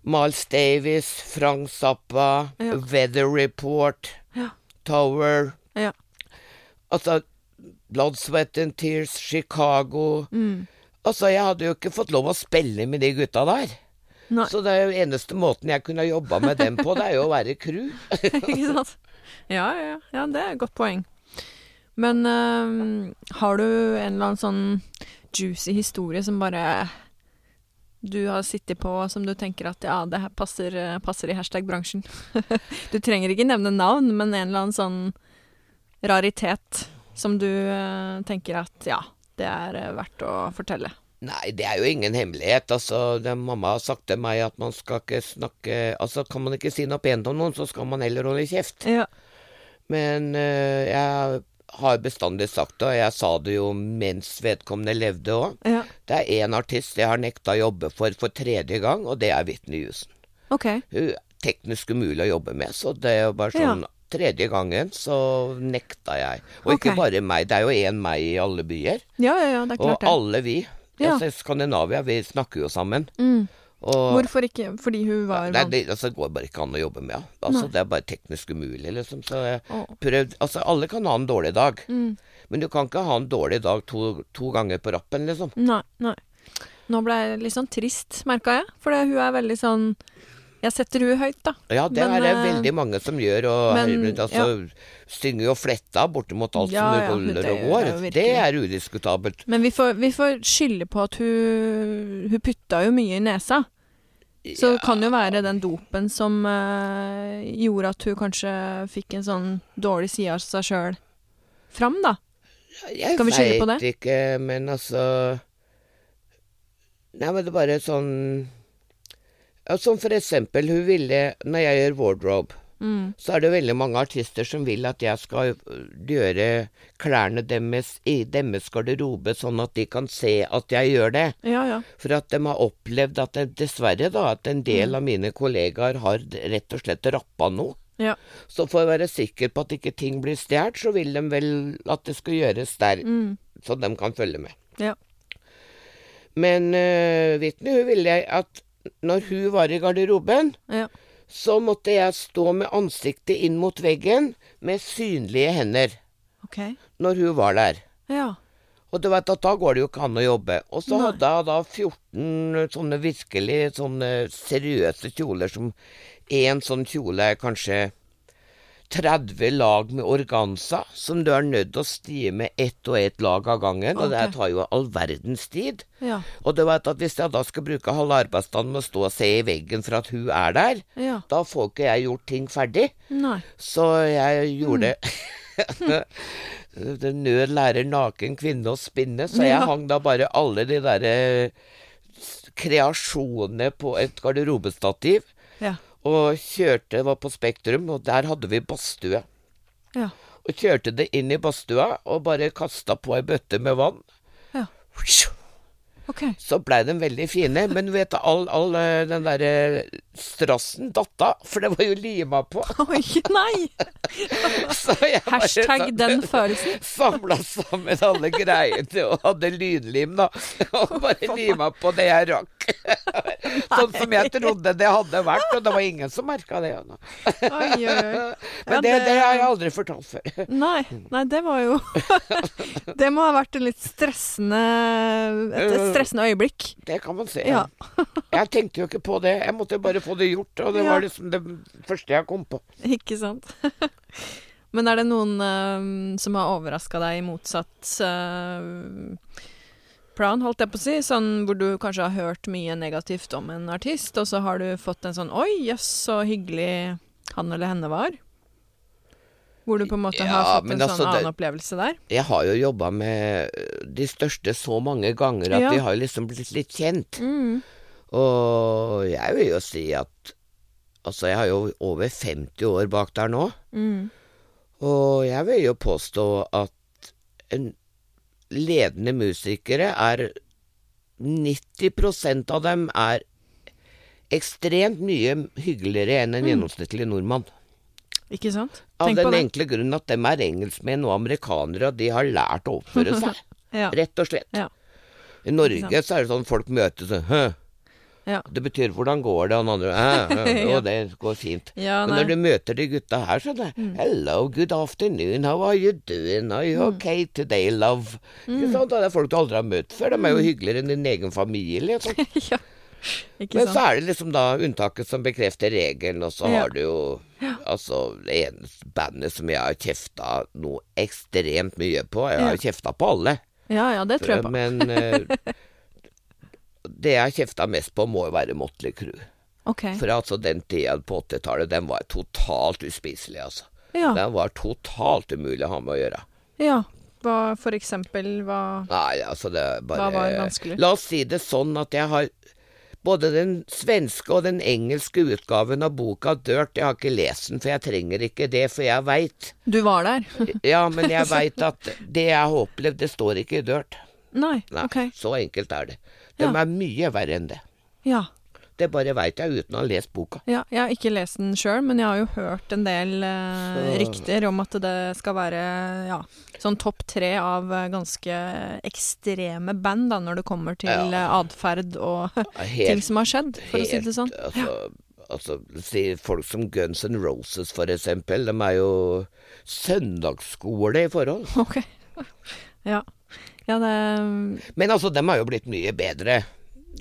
S2: Miles Davis, Frank Zappa,
S1: Ja.
S2: Weather Report,
S1: Ja.
S2: Tower
S1: Ja.
S2: Altså Blood, Sweat and Tears, Chicago
S1: Mm.
S2: Altså, jeg hadde jo ikke fått lov å spille med de gutta der.
S1: Nei,
S2: Så det er jo eneste måten jeg kunne jobba med dem på, det er jo å være crew.
S1: ikke sant? Ja, ja, ja. ja, det er et godt poeng. Men øh, har du en eller annen sånn juicy historie som bare du har sittet på, som du tenker at ja, det her passer, passer i hashtag-bransjen? du trenger ikke nevne navn, men en eller annen sånn raritet som du eh, tenker at ja, det er eh, verdt å fortelle.
S2: Nei, det er jo ingen hemmelighet. Altså, det, mamma har sagt til meg at man skal ikke snakke Altså, kan man ikke si noe pent om noen, så skal man heller holde kjeft.
S1: Ja.
S2: Men uh, jeg har bestandig sagt det, og jeg sa det jo mens vedkommende levde òg.
S1: ja.
S2: Det er én artist jeg har nekta å jobbe for for tredje gang, og det er Whitney Houston.
S1: OK.
S2: Hun er teknisk umulig å jobbe med, så det er jo bare sånn Tredje gangen så nekta jeg. Og ikke bare meg, det er jo én meg i alle byer.
S1: Ja, ja, ja, det
S2: Og alle vi.
S1: Ja.
S2: Altså, Skandinavia, vi snakker jo sammen.
S1: Mm.
S2: Og
S1: Hvorfor ikke? Fordi hun var
S2: Nei, det, altså, det går bare ikke an å jobbe med henne. Altså, det er bare teknisk umulig, liksom. Så jeg prøvde Altså, alle kan ha en dårlig dag,
S1: Mm.
S2: men du kan ikke ha en dårlig dag to, to ganger på rappen, liksom.
S1: Nei, nei. Nå ble jeg litt sånn trist, merka jeg. For hun er veldig sånn Jeg setter hun høyt, da.
S2: Ja, det
S1: Men,
S2: er det
S1: eh,
S2: veldig mange som gjør, og
S1: men,
S2: altså, synger jo fletta bortimot alt
S1: Ja,
S2: som
S1: ja,
S2: ruller
S1: det
S2: og går.
S1: det
S2: det er udiskutabelt.
S1: Men vi får, vi får skylde på at hun Hun putta jo mye i nesa. Så det kan jo være den dopen som uh, gjorde at hun kanskje fikk en sånn dårlig side av seg sjøl fram, da.
S2: Jeg
S1: Skal vi skylde på
S2: veit ikke, men altså Nei, men det er bare sånn ja, Som for eksempel, hun ville Når jeg gjør wardrobe,
S1: Mm.
S2: så er det veldig mange artister som vil at jeg skal øh, gjøre klærne deres i deres garderobe, sånn at de kan se at jeg gjør det.
S1: Ja, ja.
S2: For at de har opplevd at dessverre, da, at en del
S1: Mm.
S2: av mine kollegaer har rett og slett rappa noe.
S1: Ja.
S2: Så for å være sikker på at ikke ting blir stjålet, så vil de vel at det skal gjøres der,
S1: Mm.
S2: så de kan følge med.
S1: Ja.
S2: Men uh, Whitney, hun ville at når hun var i garderoben,
S1: Ja.
S2: så måtte jeg stå med ansiktet inn mot veggen med synlige hender
S1: Okay.
S2: når hun var der.
S1: Ja.
S2: Og du vet at da går det jo ikke an å jobbe. Og så
S1: Nei.
S2: hadde jeg da 14 sånne virkelig sånne seriøse kjoler som én sånn kjole er kanskje 30 lag med organza, som du er nødt til å stie med ett og ett lag av gangen. Og det tar jo all verdens tid.
S1: Ja.
S2: Og du vet at hvis jeg da skal bruke halve arbeidsdagen med å stå og se i veggen for at hun er der,
S1: Ja.
S2: da får ikke jeg gjort ting ferdig.
S1: Nei.
S2: Så jeg gjorde
S1: Mm.
S2: Det nød lærer naken kvinne å spinne, så jeg
S1: Ja.
S2: hang da bare alle de derre kreasjonene på et garderobestativ.
S1: Ja.
S2: Og kjørte, var på Spektrum, og der hadde vi badstue.
S1: Ja.
S2: Og kjørte det inn i badstua, og bare kasta på ei bøtte med vann.
S1: Ja. OK.
S2: Så blei de veldig fine, men vet du, all, all eh, den derre strassen datt av, for det var jo lima på.
S1: Oi, nei! Hashtag den følelsen.
S2: samla sammen alle greiene og hadde lynlim, da. Og bare lima på det jeg rakk. Sånn som jeg trodde det hadde vært, og det var ingen som merka det.
S1: Oi, oi, oi. Ja,
S2: Men det,
S1: det-
S2: har jeg aldri fortalt før.
S1: Nei, nei, det var jo Det må ha vært en litt stressende et stressende øyeblikk.
S2: Det kan man se.
S1: Ja.
S2: Jeg tenkte jo ikke på det. Jeg måtte bare få det gjort, og det var liksom det første jeg kom på.
S1: Ikke sant? Men er det noen uh, som har overraska deg i motsatt uh, plan, holdt jeg på å si? Sånn hvor du kanskje har hørt mye negativt om en artist, og så har du fått en sånn Oi, jøss, så hyggelig han eller henne var. Hvor du på en måte har fått en
S2: men
S1: sånn
S2: altså, det-
S1: annen opplevelse der.
S2: Jeg har jo jobba med de største så mange ganger at
S1: Ja.
S2: de har liksom blitt litt kjent.
S1: Mm.
S2: Og jeg vil jo si at Altså, jeg har jo over 50 år bak der nå.
S1: Mm.
S2: Og jeg vil jo påstå at en ledende musikere er 90% av dem er ekstremt mye hyggeligere enn en
S1: Mm.
S2: gjennomsnittlig nordmann.
S1: Ikke sant?
S2: Av
S1: Tenk på
S2: den enkle grunn at dem er engelskmenn og amerikanere, og de har lært å oppføre seg.
S1: Ja.
S2: Rett og slett.
S1: Ja.
S2: I Norge så er det sånn folk møtes og Hø,
S1: Ja.
S2: Det betyr 'hvordan går det?' og den andre «Æ, æ,
S1: Ja.
S2: Det går fint.
S1: Ja,
S2: Men når du møter de gutta her, så er det
S1: Mm.
S2: 'Hello, good afternoon, how are you doing? Are you okay today, love?'
S1: Mm.
S2: Sant? Det er folk du aldri har møtt før. De er jo hyggeligere enn din egen familie. Sånn.
S1: ja.
S2: Men så er det liksom da unntaket som bekrefter regelen, og så
S1: Ja.
S2: har du jo Altså, det eneste bandet som jeg har kjefta noe ekstremt mye på Jeg har jo kjefta på alle,
S1: Ja, ja, det tror jeg på.
S2: men eh, det jeg har kjefta mest på, må jo være Motley Crew.
S1: Okay.
S2: For altså, den tida på 80-tallet, den var totalt uspiselig, altså.
S1: Ja.
S2: Den var totalt umulig å ha med å gjøre.
S1: ja. Hva for eksempel hva
S2: Nei, altså, det bare
S1: Hva var vanskelig?
S2: La oss si det sånn at jeg har både den svenske og den engelske utgaven av boka Dirt. Jeg har ikke lest den, for jeg trenger ikke det, for jeg veit.
S1: Du var der?
S2: Ja, men jeg veit at det jeg har opplevd, det står ikke i Dirt.
S1: Nei.
S2: Nei,
S1: Ok.
S2: så enkelt er det. De
S1: Ja.
S2: er mye verre enn det.
S1: Ja.
S2: Det bare veit jeg uten å ha lest boka.
S1: ja. Jeg har ikke lest den sjøl, men jeg har jo hørt en del eh, rykter om at det skal være ja, sånn topp tre av eh, ganske ekstreme band da, når det kommer til
S2: Ja.
S1: eh, atferd og
S2: Helt
S1: ting som har skjedd, for å si det sånn.
S2: Altså, altså si folk som Guns N' Roses, for eksempel. De er jo søndagsskole i forhold.
S1: Ok. Ja. Ja, det
S2: Men altså, dem har jo blitt mye bedre.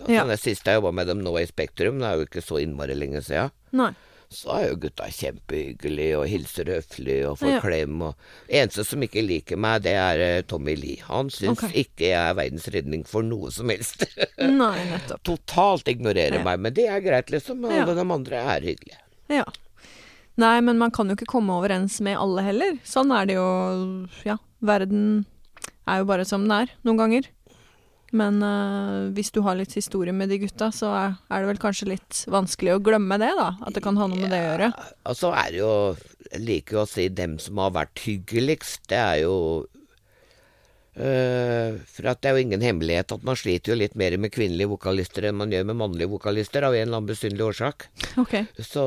S2: Altså,
S1: Ja.
S2: Det siste jeg jobba med dem nå i Spektrum, det er jo ikke så innmari lenge siden. Så er jo gutta kjempehyggelige og hilser høflig og får
S1: Ja.
S2: klem. Og eneste som ikke liker meg, det er eh, Tommy Lee. Han syns
S1: okay.
S2: ikke jeg er verdens redning for noe som helst.
S1: Nei, nettopp.
S2: Totalt ignorerer
S1: Ja.
S2: meg. Men det er greit, liksom. Alle de andre er hyggelige.
S1: Ja. Nei, men man kan jo ikke komme overens med alle heller. Sånn er det jo Ja, verden er jo bare som den er noen ganger. Men uh, hvis du har litt historie med de gutta, så er, er det vel kanskje litt vanskelig å glemme det, da. At det kan ha noe med det å gjøre.
S2: Og så er det jo Jeg liker jo å si dem som har vært hyggeligst. Det er jo For at det er jo ingen hemmelighet at man sliter jo litt mer med kvinnelige vokalister enn man gjør med mannlige vokalister, av en eller annen besynderlig årsak.
S1: Okay.
S2: Så,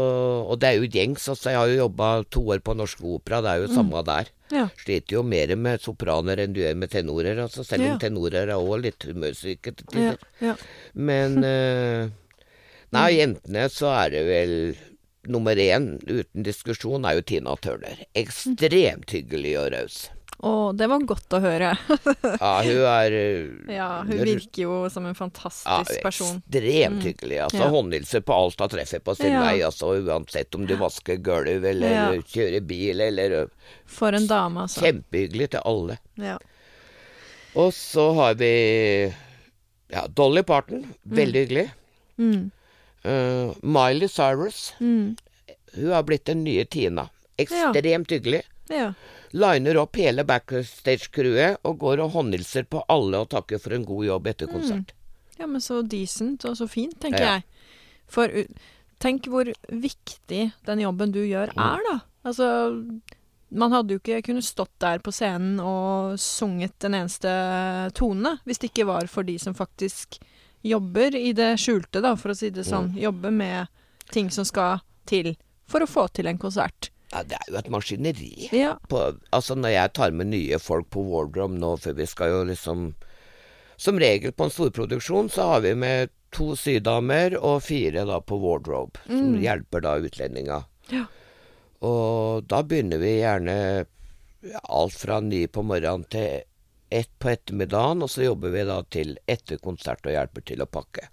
S2: og det er jo gjengs. Altså, jeg har jo jobba to år på Norsk Opera, det er jo samme der.
S1: Ja.
S2: Sliter jo mer med sopraner enn du gjør med tenorer, altså, selv om
S1: Ja.
S2: tenorer er òg litt humørsyke til
S1: Ja.
S2: tider.
S1: ja.
S2: Men øh, Nei, jentene så er det vel Nummer én, uten diskusjon, er jo Tina Turner. Ekstremt hyggelig og raus.
S1: Å, det var godt å høre.
S2: Ja, hun er øh,
S1: ja, hun virker jo som en
S2: ja,
S1: fantastisk person.
S2: ekstremt hyggelig. Altså,
S1: Ja.
S2: Håndhilser på alt hun treffer på sin
S1: Ja.
S2: vei. Altså, uansett om du vasker gulv eller
S1: Ja.
S2: kjører bil eller
S1: For en dame, altså.
S2: Kjempehyggelig til alle.
S1: Ja.
S2: Og så har vi ja, Dolly Parton. Veldig hyggelig.
S1: Mm.
S2: Uh, Miley Cyrus.
S1: Mm.
S2: Hun har blitt den nye Tina. Ekstremt hyggelig.
S1: Ja.
S2: Liner opp hele backstage-crewet og går og håndhilser på alle og takker for en god jobb etter konsert.
S1: Ja, men så decent og så fint, tenker
S2: Ja.
S1: jeg. For tenk hvor viktig den jobben du gjør er, da. Altså, man hadde jo ikke kunnet stått der på scenen og sunget en eneste tone hvis det ikke var for de som faktisk jobber i det skjulte, da, for å si det sånn. Jobber med ting som skal til for å få til en konsert.
S2: Ja, det er jo et maskineri.
S1: Ja.
S2: På, altså Når jeg tar med nye folk på Wardrom nå, for vi skal jo liksom Som regel på en storproduksjon så har vi med to sydamer og fire da på wardrobe, som hjelper da utlendinga.
S1: Ja.
S2: Og da begynner vi gjerne alt fra ni på morgenen til ett på ettermiddagen, og så jobber vi da til etter konsert og hjelper til å pakke.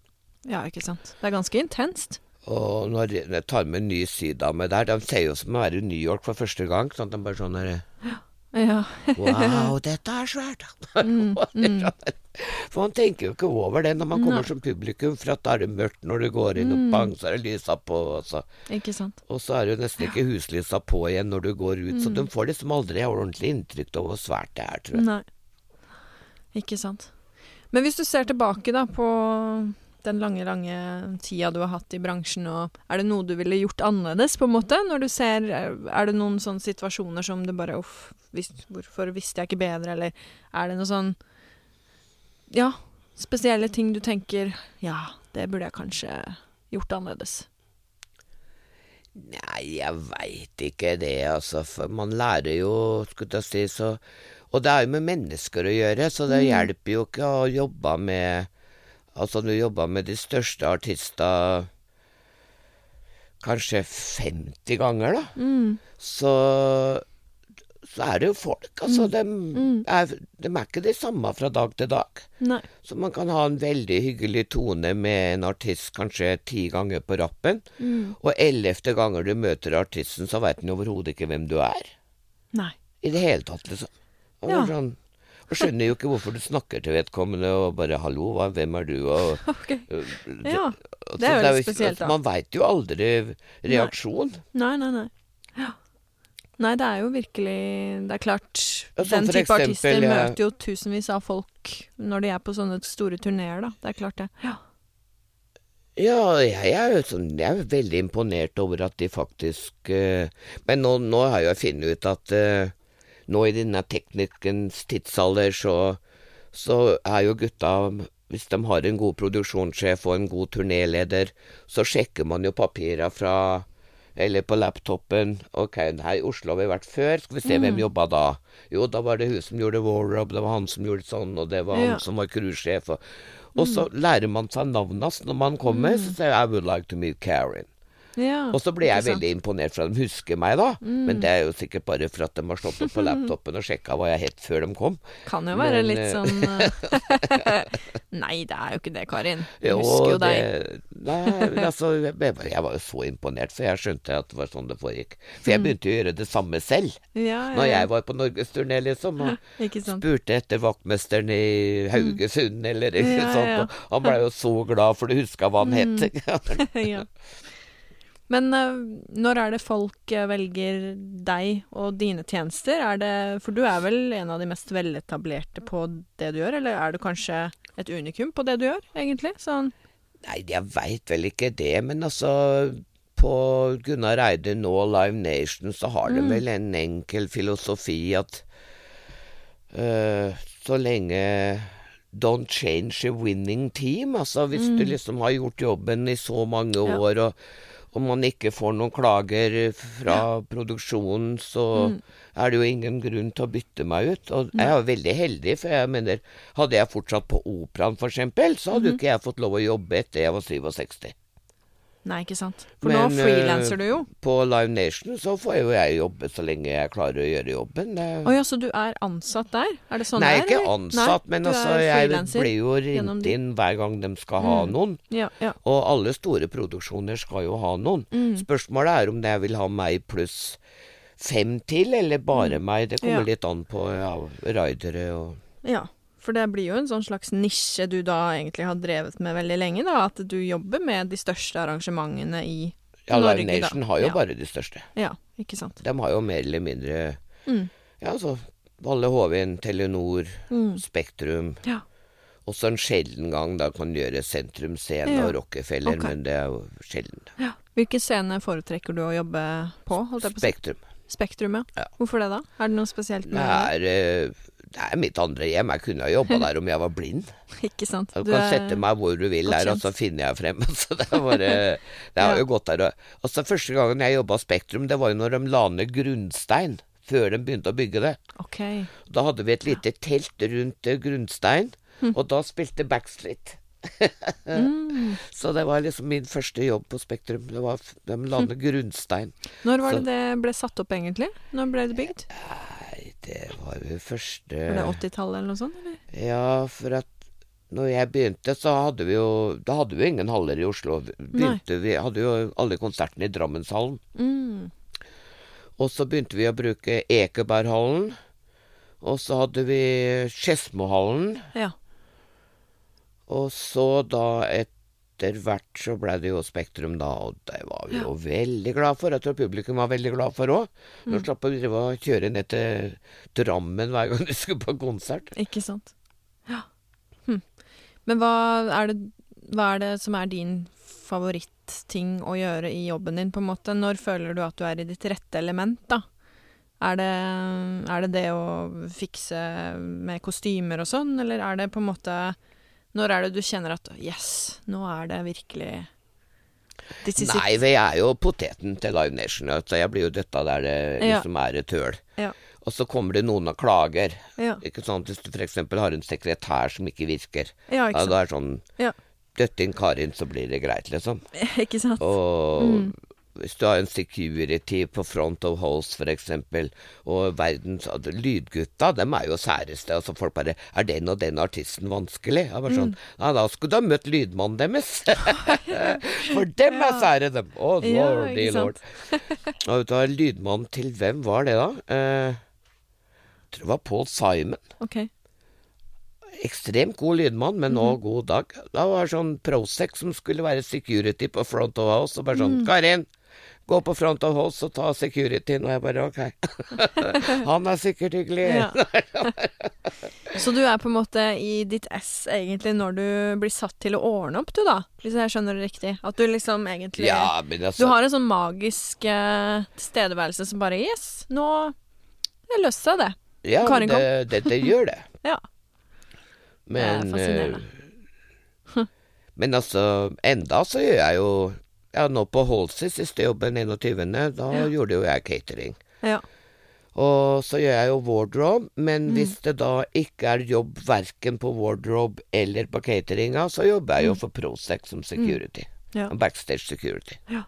S1: ja, ikke sant. Det er ganske intenst.
S2: Og når jeg tar med en ny sydame der, de sier jo som å være i New York for første gang. Sånn at de bare sånn der,
S1: Ja.
S2: Wow, dette er svært! For man tenker jo ikke over det når man kommer
S1: Nei.
S2: som publikum, for at da er det mørkt når du går inn, og bang, så er det lysa på. Og så,
S1: Ikke sant.
S2: og så er det jo nesten ikke huslysa på igjen når du går ut. Så de får liksom aldri ordentlig inntrykk av hvor svært det er, tror jeg.
S1: Nei. Ikke sant. Men hvis du ser tilbake da på den lange, lange tida du har hatt i bransjen, og er det noe du ville gjort annerledes, på en måte? Når du ser Er det noen sånne situasjoner som du bare Uff, vis, hvorfor visste jeg ikke bedre, eller er det noe sånn Ja, spesielle ting du tenker Ja, det burde jeg kanskje gjort annerledes.
S2: Nei, jeg veit ikke det, altså. For man lærer jo, skulle jeg si, så Og det er jo med mennesker å gjøre, så det hjelper jo ikke å jobbe med Altså, du jobba med de største artister kanskje 50 ganger, da.
S1: Mm.
S2: Så, så er det jo folk. Altså, de,
S1: Mm.
S2: er, de er ikke de samme fra dag til dag.
S1: Nei.
S2: Så man kan ha en veldig hyggelig tone med en artist kanskje ti ganger på rappen,
S1: Mm.
S2: og ellevte ganger du møter artisten, så veit han overhodet ikke hvem du er.
S1: Nei.
S2: I det hele tatt, liksom. Og,
S1: Ja.
S2: sånn, skjønner jo ikke hvorfor du snakker til vedkommende og bare 'hallo, hva, hvem er du?' og
S1: Ok.
S2: uh,
S1: Ja. det er jo litt spesielt, da.
S2: Man veit jo aldri reaksjon.
S1: Nei, nei, nei. Ja. Nei, det er jo virkelig Det er klart,
S2: Ja,
S1: den type
S2: eksempel,
S1: artister møter jo tusenvis av folk når de er på sånne store turneer, da. Det er klart, det. Ja.
S2: Ja, jeg er jo sånn, jeg er jo veldig imponert over at de faktisk uh, Men nå, nå har jeg jo funnet ut at eh, nå i denne teknikkens tidsalder, så, så er jo gutta Hvis de har en god produksjonssjef og en god turnéleder, så sjekker man jo papira fra eller på laptopen. Ok, her i Oslo har vi vært før, skal vi se hvem jobba da? Jo, da var det hun som gjorde Warrob, det var han som gjorde sånn, og det var
S1: Ja.
S2: han som var cruisesjef. Og, og så lærer man seg navnet hans når man kommer, så sier jeg I would like to meet Karen.
S1: Ja.
S2: Og så ble jeg veldig imponert for at de husker meg, da. Men det er jo sikkert bare for at de har slått opp på laptopen og sjekka hva jeg het før de kom.
S1: Kan jo være
S2: Men,
S1: litt
S2: eh,
S1: sånn eh, Nei, det er jo ikke det, Karin. Jeg husker jo deg.
S2: nei, altså, jeg, jeg var jo så imponert, for jeg skjønte at det var sånn det foregikk. For jeg begynte jo å gjøre det samme selv,
S1: Ja, ja,
S2: når jeg var på norgesturné, liksom. Og spurte etter vaktmesteren i Haugesund, eller ikke
S1: Ja, ja,
S2: sant. Og han blei jo så glad, for du huska hva han het.
S1: ja. Men eh, når er det folk eh, velger deg og dine tjenester? Er det, for du er vel en av de mest veletablerte på det du gjør, eller er du kanskje et unikum på det du gjør, egentlig? Sånn
S2: Nei, jeg veit vel ikke det, men altså På Gunnar Eide nå, Live Nation, så har de vel en enkel filosofi at uh, så lenge Don't change a winning team. Altså hvis du liksom har gjort jobben i så mange
S1: Ja.
S2: år, og, og man ikke får noen klager fra produksjonen, så er det jo ingen grunn til å bytte meg ut. Og jeg er veldig heldig, for jeg mener, hadde jeg fortsatt på Operaen for eksempel, så hadde jo ikke jeg fått lov å jobbe etter jeg var 67.
S1: Nei, ikke sant. For
S2: Men, nå
S1: frilanser du jo.
S2: På Live Nation så får jo jeg jobbe så lenge jeg klarer å gjøre jobben.
S1: Å ja, så du er ansatt der? Er det sånn
S2: Nei,
S1: det er?
S2: ikke ansatt,
S1: Nei,
S2: men altså, jeg blir jo ringt inn hver gang de skal ha noen.
S1: Ja, ja.
S2: Og alle store produksjoner skal jo ha noen.
S1: Mm.
S2: Spørsmålet er om jeg vil ha meg pluss fem til, eller bare meg. Det kommer
S1: Mm. Ja.
S2: litt an på ja, ridere og
S1: Ja, for det blir jo en sånn slags nisje du da egentlig har drevet med veldig lenge, da. At du jobber med de største arrangementene i
S2: Ja, Live
S1: Norge, da.
S2: Nation har jo
S1: Ja.
S2: bare de største.
S1: Ja, ikke sant.
S2: De har jo mer eller mindre
S1: Mm.
S2: Ja, altså Valle Hovin, Telenor,
S1: Mm.
S2: Spektrum.
S1: Ja.
S2: Også en sjelden gang da kan gjøre Sentrum Scene
S1: Ja.
S2: og Rockefeller,
S1: okay.
S2: men det er jo sjelden.
S1: ja. Hvilken scene foretrekker du å jobbe på?
S2: Spektrum.
S1: Spektrum, ja.
S2: Ja.
S1: Hvorfor det, da? Er det noe spesielt
S2: Det er, eh, det er mitt andre hjem. Jeg kunne ha jobba der om jeg var blind.
S1: Ikke sant?
S2: Du kan sette meg hvor du vil der, og så finner jeg frem. Så det bare Det har
S1: Ja.
S2: jo gått der Altså, første gangen jeg jobba Spektrum, det var jo når de la ned grunnstein. Før de begynte å bygge det.
S1: OK.
S2: Da hadde vi et lite telt rundt eh, grunnstein,
S1: mm.
S2: og da spilte Backstreet.
S1: Mm.
S2: Så det var liksom min første jobb på Spektrum. Det var De la ned grunnstein.
S1: Når var
S2: Så-
S1: det det ble satt opp, egentlig? Når ble det bygd?
S2: Det var jo første
S1: Var det 80-tallet eller noe sånt? Eller?
S2: Ja, for at når jeg begynte, så hadde vi jo Da hadde vi ingen haller i Oslo. Begynte, vi hadde jo alle konsertene i Drammenshallen.
S1: Mm.
S2: Og så begynte vi å bruke Ekeberghallen. Og så hadde vi Skedsmohallen.
S1: Ja.
S2: Og så da etter hvert så ble det jo Spektrum, da, og det var vi jo veldig glad for. Jeg tror publikum var veldig glad for òg. Nå
S1: Mm.
S2: slapp vi å kjøre ned til Drammen hver gang du skulle på konsert.
S1: Ikke sant. Ja. Hm. Men hva er, det, hva er det som er din favoritting å gjøre i jobben din, på en måte? Når føler du at du er i ditt rette element, da? Er det, er det det å fikse med kostymer og sånn, eller er det på en måte Når er det du kjenner at yes, nå er det virkelig
S2: Nei, det er jo poteten til Live Nation. Altså, jeg blir jo døtta der det
S1: Ja.
S2: liksom er et høl.
S1: Ja.
S2: Og så kommer det noen og klager.
S1: Ja.
S2: Ikke sant? Hvis du f.eks. har en sekretær som ikke virker.
S1: Ja,
S2: Ja,
S1: ikke sant.
S2: da er det sånn
S1: Ja.
S2: Døtt inn Karin, så blir det greit, liksom.
S1: Ikke sant.
S2: Og
S1: Mm.
S2: Hvis du har en security på front of house, eksempel, og verdens altså, Lydgutta, dem er jo særeste. Altså folk bare Er den og den artisten vanskelig? Jeg bare
S1: Mm.
S2: sånn Ja, da skulle du ha møtt lydmannen deres. For dem er sære, dem. Å,
S1: oh,
S2: lordy
S1: ja,
S2: lord. Og vet du hva, lydmannen til hvem var det, da? Eh, jeg tror det var Paul Simon.
S1: Ok.
S2: Ekstremt god lydmann, men
S1: Mhm.
S2: nå god dag. Da var det sånn Prosec som skulle være security på front of house, og bare sånn
S1: Mm.
S2: Karin, gå på front of house og ta securityen. Og jeg bare ok. Han er sikkert hyggelig.
S1: Ja. Så du er på en måte i ditt ess egentlig når du blir satt til å ordne opp, du da? Hvis jeg skjønner det riktig? At du liksom egentlig
S2: Ja, men
S1: Du
S2: altså
S1: har en sånn magisk eh, tilstedeværelse som bare Yes, nå løste seg, det.
S2: Ja,
S1: Karin kom.
S2: det, det, det gjør det.
S1: Ja.
S2: Men
S1: Det er fascinerende.
S2: eh, Men altså, enda så gjør jeg jo Ja, nå på Holsey, siste jobben 21., da
S1: Ja.
S2: gjorde jo jeg catering.
S1: Ja.
S2: Og så gjør jeg jo wardrobe, men
S1: Mm.
S2: hvis det da ikke er jobb verken på wardrobe eller på cateringa, så jobber jeg jo for Prosec som security.
S1: Mm. Ja.
S2: Backstage security. Ja.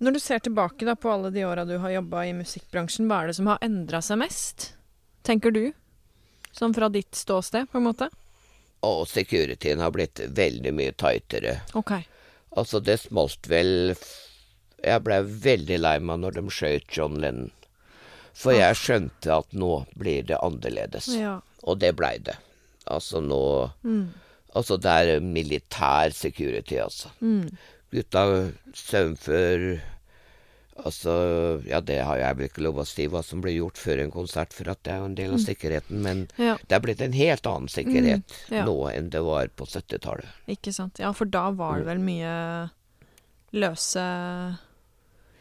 S1: Når du ser tilbake da på alle de åra du har jobba i musikkbransjen, hva er det som har endra seg mest? Tenker du? Sånn fra ditt ståsted, på en måte?
S2: Og securityen har blitt veldig mye tightere.
S1: Ok.
S2: Altså, det smalt vel Jeg blei veldig lei meg når de skjøt John Lennon. For jeg skjønte at nå blir det annerledes.
S1: Ja.
S2: Og det blei det. Altså nå
S1: Mm.
S2: Altså, det er militær security, altså.
S1: Mm.
S2: Gutta søvnfør Altså, ja, det har jeg vel ikke lov å si hva som blir gjort før en konsert, for at det er jo en del av sikkerheten, men
S1: Ja,
S2: det er blitt en helt annen sikkerhet
S1: Mm, ja.
S2: nå enn det var på 70-tallet.
S1: ikke sant. Ja, for da var det vel mye løse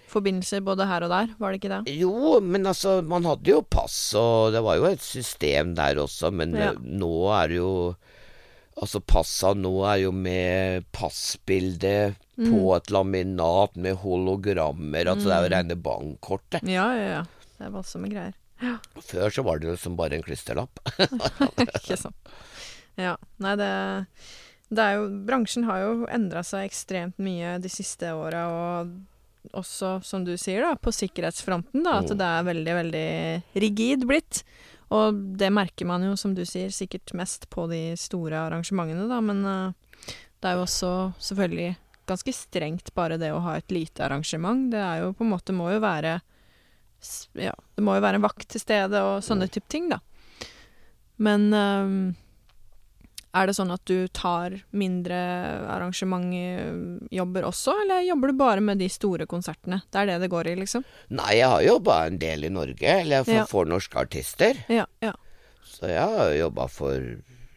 S1: forbindelser både her og der, var det ikke det?
S2: Jo, men altså, man hadde jo pass, og det var jo et system der også, men
S1: Ja.
S2: nå er det jo Altså, passa nå er jo med passbilde
S1: Mm.
S2: på et laminat med hologrammer, altså det er jo
S1: Mm.
S2: rene bankkortet.
S1: Ja, ja, ja. Det er voldsomme greier.
S2: Før så var det liksom bare en klisterlapp.
S1: ikke sant. Ja. Nei, det, det er jo Bransjen har jo endra seg ekstremt mye de siste åra, og også, som du sier, da, på sikkerhetsfronten, da, at
S2: Mm.
S1: det er veldig, veldig rigid blitt. Og det merker man jo, som du sier, sikkert mest på de store arrangementene, da, men uh, det er jo også selvfølgelig ganske strengt bare det å ha et lite arrangement. Det er jo på en måte må jo være Ja, det må jo være en vakt til stede og sånne type ting, da. Men um, er det sånn at du tar mindre arrangementjobber også, eller jobber du bare med de store konsertene? Det er det det går i, liksom?
S2: Nei, jeg har jobba en del i Norge, eller for,
S1: Ja.
S2: for norske artister.
S1: Ja, ja.
S2: Så jeg har jobba for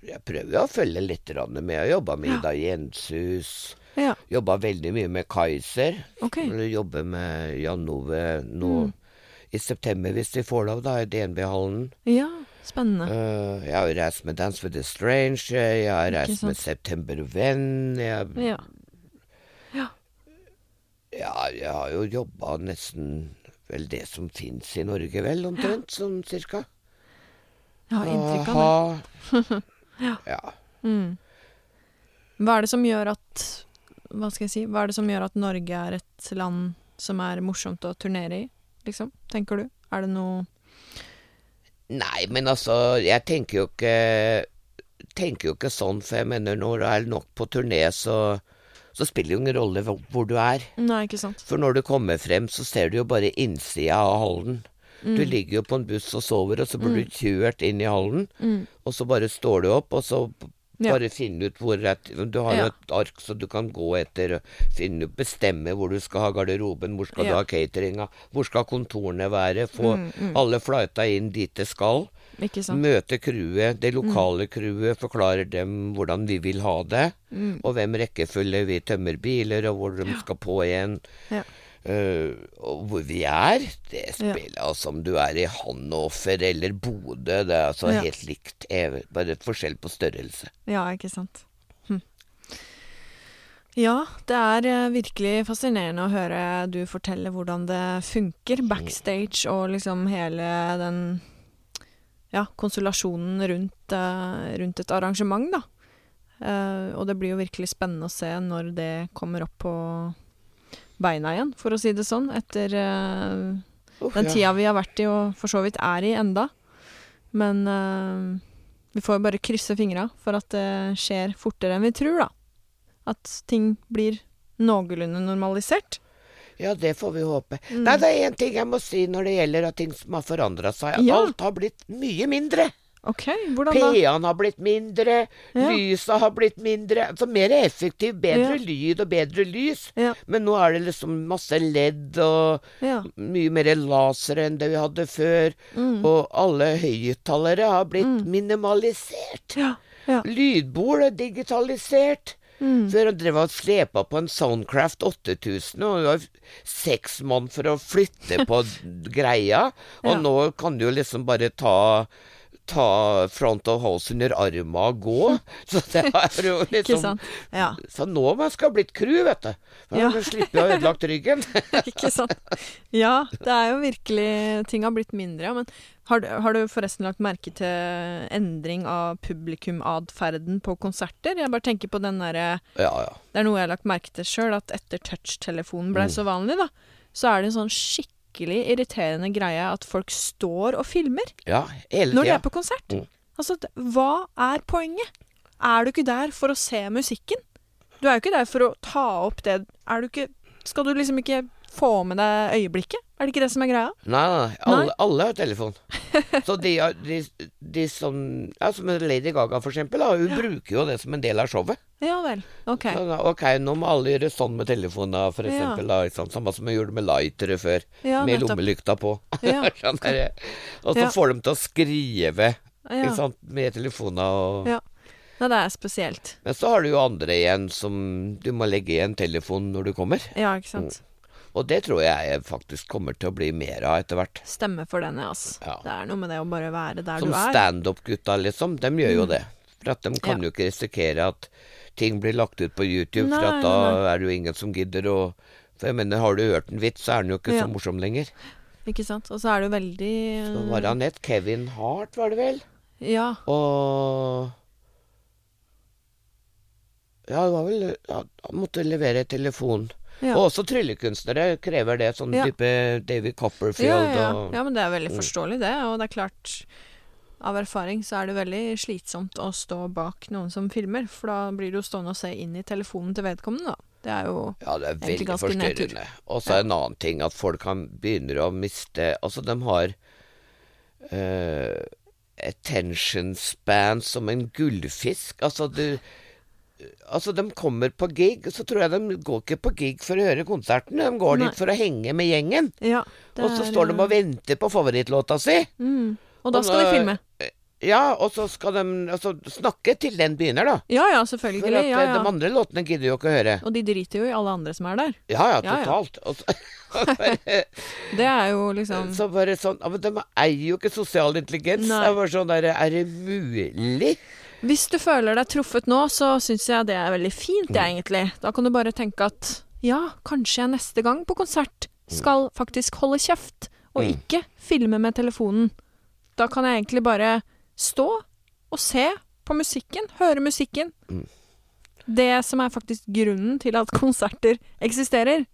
S2: Jeg prøver jo å følge litt med. Jeg har jobba med. Ida Jenshus.
S1: Ja,
S2: Jobba veldig mye med Kaiser. Okay. Jobber med Jan Ove nå
S1: Mm.
S2: i september, hvis de får lov, da, i DNB-hallen.
S1: Ja, spennende.
S2: Uh, jeg har reist med Dance with the Strange, jeg har reist med. September Venn. Jeg,
S1: Ja.
S2: ja, jeg har jo jobba nesten vel det som fins i Norge, vel, omtrent, sånn cirka.
S1: Jeg har inntrykk av det.
S2: ja. ja.
S1: Mm. Hva er det som gjør at Hva skal jeg si? Hva er det som gjør at Norge er et land som er morsomt å turnere i, liksom? Tenker du? Er det noe
S2: Nei, men altså, jeg tenker jo ikke Tenker jo ikke sånn, for jeg mener når du er nok på turné, så så spiller det jo ingen rolle hvor, hvor du er.
S1: Nei, ikke sant?
S2: For når du kommer frem, så ser du jo bare innsida av hallen. Du
S1: Mm.
S2: ligger jo på en buss og sover, og så blir du kjørt inn i hallen,
S1: Mm.
S2: og så bare står du opp, og så
S1: Ja.
S2: bare finne ut hvor et, Du har jo
S1: Ja.
S2: et ark så du kan gå etter, finne bestemme hvor du skal ha garderoben, hvor skal du ha cateringa, hvor skal kontorene være, få
S1: Mm, mm.
S2: alle flighta inn dit det skal. Møte crewet, det lokale crewet, forklarer dem hvordan vi vil ha det,
S1: Mm.
S2: og hvem rekkefølge vi tømmer biler, og hvor de skal på igjen.
S1: Ja.
S2: Og hvor vi er, det spiller altså om du er i Hannoffer eller Bodø, det er altså
S1: Ja.
S2: helt likt, eh, bare et forskjell på størrelse.
S1: Ja, ikke sant. Hm. Ja, det er eh, virkelig fascinerende å høre du fortelle hvordan det funker backstage og liksom hele den ja, konstellasjonen rundt, rundt et arrangement, da. Uh, og det blir jo virkelig spennende å se når det kommer opp på beina igjen, for å si det sånn, etter
S2: uh,
S1: den
S2: ja.
S1: tida vi har vært i og for så vidt er i enda. Men uh, vi får jo bare krysse fingra for at det skjer fortere enn vi tror, da. At ting blir noenlunde normalisert.
S2: Ja, det får vi håpe.
S1: Mm.
S2: Nei, det er én ting jeg må si når det gjelder at ting som har forandra seg.
S1: Ja.
S2: Alt har blitt mye mindre.
S1: OK, hvordan da?
S2: PA-en har blitt mindre,
S1: Ja.
S2: lyset har blitt mindre. Altså mer effektiv, bedre
S1: Ja.
S2: lyd og bedre lys.
S1: Ja,
S2: Men nå er det liksom masse ledd og mye mer laser enn det vi hadde før.
S1: Mm.
S2: Og alle høyttalere har blitt
S1: Mm.
S2: minimalisert.
S1: ja. ja.
S2: Lydbord er digitalisert.
S1: Mm.
S2: Før han drev og slepa på en Soundcraft 8000, og det var seks mann for å flytte på greia. Og nå kan du jo liksom bare ta Ta front of house under arma og gå. Så det er jo liksom?
S1: Ja,
S2: Så nå man skal blitt crew, vet du. Da
S1: Ja.
S2: slipper å ha ødelagt ryggen.
S1: ikke sant. Ja, det er jo virkelig Ting har blitt mindre, ja. Men har, du- har du forresten lagt merke til endring av publikumatferden på konserter? Jeg bare tenker på den derre
S2: Ja, ja.
S1: Det er noe jeg har lagt merke til sjøl, at etter touchtelefonen ble
S2: Mm.
S1: så vanlig, da, så er det en sånn skikkelig irriterende greie at folk står og filmer
S2: Ja, hele
S1: når de er på konsert.
S2: Mm.
S1: Altså, hva er poenget? Er du ikke der for å se musikken? Du er jo ikke der for å ta opp det Er du ikke Skal du liksom ikke få med deg øyeblikket? Er det ikke det som er greia?
S2: Nei, nei, alle, alle har telefon. Så de, de, de som Ja, som Lady Gaga, for eksempel. Da, hun bruker jo det som en del av showet.
S1: Ja vel. OK.
S2: Så da, ok, nå må alle gjøre sånn med telefonen, da, for eksempel. Da? Samme som vi gjorde med lightere før.
S1: Ja,
S2: med
S1: nettopp.
S2: lommelykta på.
S1: Ja.
S2: Sånn og så
S1: Ja.
S2: får de til å skrive sant? med telefonen og
S1: Ja. Det er spesielt.
S2: Men så har du jo andre igjen som du må legge i en telefon når du kommer.
S1: Ja, ikke sant.
S2: Og det tror jeg faktisk kommer til å bli mer av etter hvert.
S1: Stemme for den, altså.
S2: Ja.
S1: Det er noe med det å bare være der
S2: Som
S1: du er.
S2: Som standup-gutta, liksom. De gjør jo
S1: Mm.
S2: det. For at de kan
S1: Ja.
S2: jo ikke risikere at ting blir lagt ut på YouTube, for
S1: Nei,
S2: at da
S1: nei,
S2: er det jo ingen som gidder å For jeg mener, har du hørt en vits, så er den jo ikke
S1: Ja.
S2: så morsom lenger.
S1: Ikke sant. Og så er det jo veldig
S2: Så var han et Kevin Hart, var det vel?
S1: Ja.
S2: Og Ja, det var vel ja, Han måtte levere telefon.
S1: Ja.
S2: Og også tryllekunstnere krever det, sånn
S1: Ja.
S2: type David Copperfield
S1: ja, ja.
S2: og
S1: ja, men det er veldig
S2: Mm.
S1: forståelig, det. Og det er klart Av erfaring så er det veldig slitsomt å stå bak noen som filmer, for da blir du stående og se inn i telefonen til vedkommende, da. Det er jo
S2: Ja, det er veldig
S1: ganske
S2: forstyrrende. Og så er en annen ting at folk kan begynner å miste Altså, de har uh, attention span som en gullfisk. Altså, du Altså, de kommer på gig, så tror jeg de går ikke på gig for å høre konserten. De går
S1: Nei.
S2: dit for å henge med gjengen.
S1: Ja.
S2: Og så står de og
S1: eh,
S2: venter på favorittlåta si.
S1: mm. Og da
S2: Og
S1: skal de filme.
S2: Ja, og så skal de altså, snakke til den begynner, da.
S1: Ja ja,
S2: For
S1: selvfølgelig.
S2: at
S1: Ja,
S2: eh,
S1: ja.
S2: de andre låtene gidder jo ikke å høre.
S1: Og de driter jo i alle andre som er der.
S2: Ja ja,
S1: Ja, ja.
S2: totalt.
S1: Det er jo liksom
S2: Så bare sånn men De eier jo ikke sosial intelligens.
S1: Nei.
S2: Det er bare sånn der, Er det mulig?
S1: Hvis du føler deg truffet nå, så syns jeg det er veldig fint,
S2: Mm.
S1: jeg, egentlig. Da kan du bare tenke at ja, kanskje jeg neste gang på konsert skal faktisk holde kjeft, og
S2: Mm.
S1: ikke filme med telefonen. Da kan jeg egentlig bare stå og se på musikken, høre musikken.
S2: Mm.
S1: Det som er faktisk grunnen til at konserter eksisterer.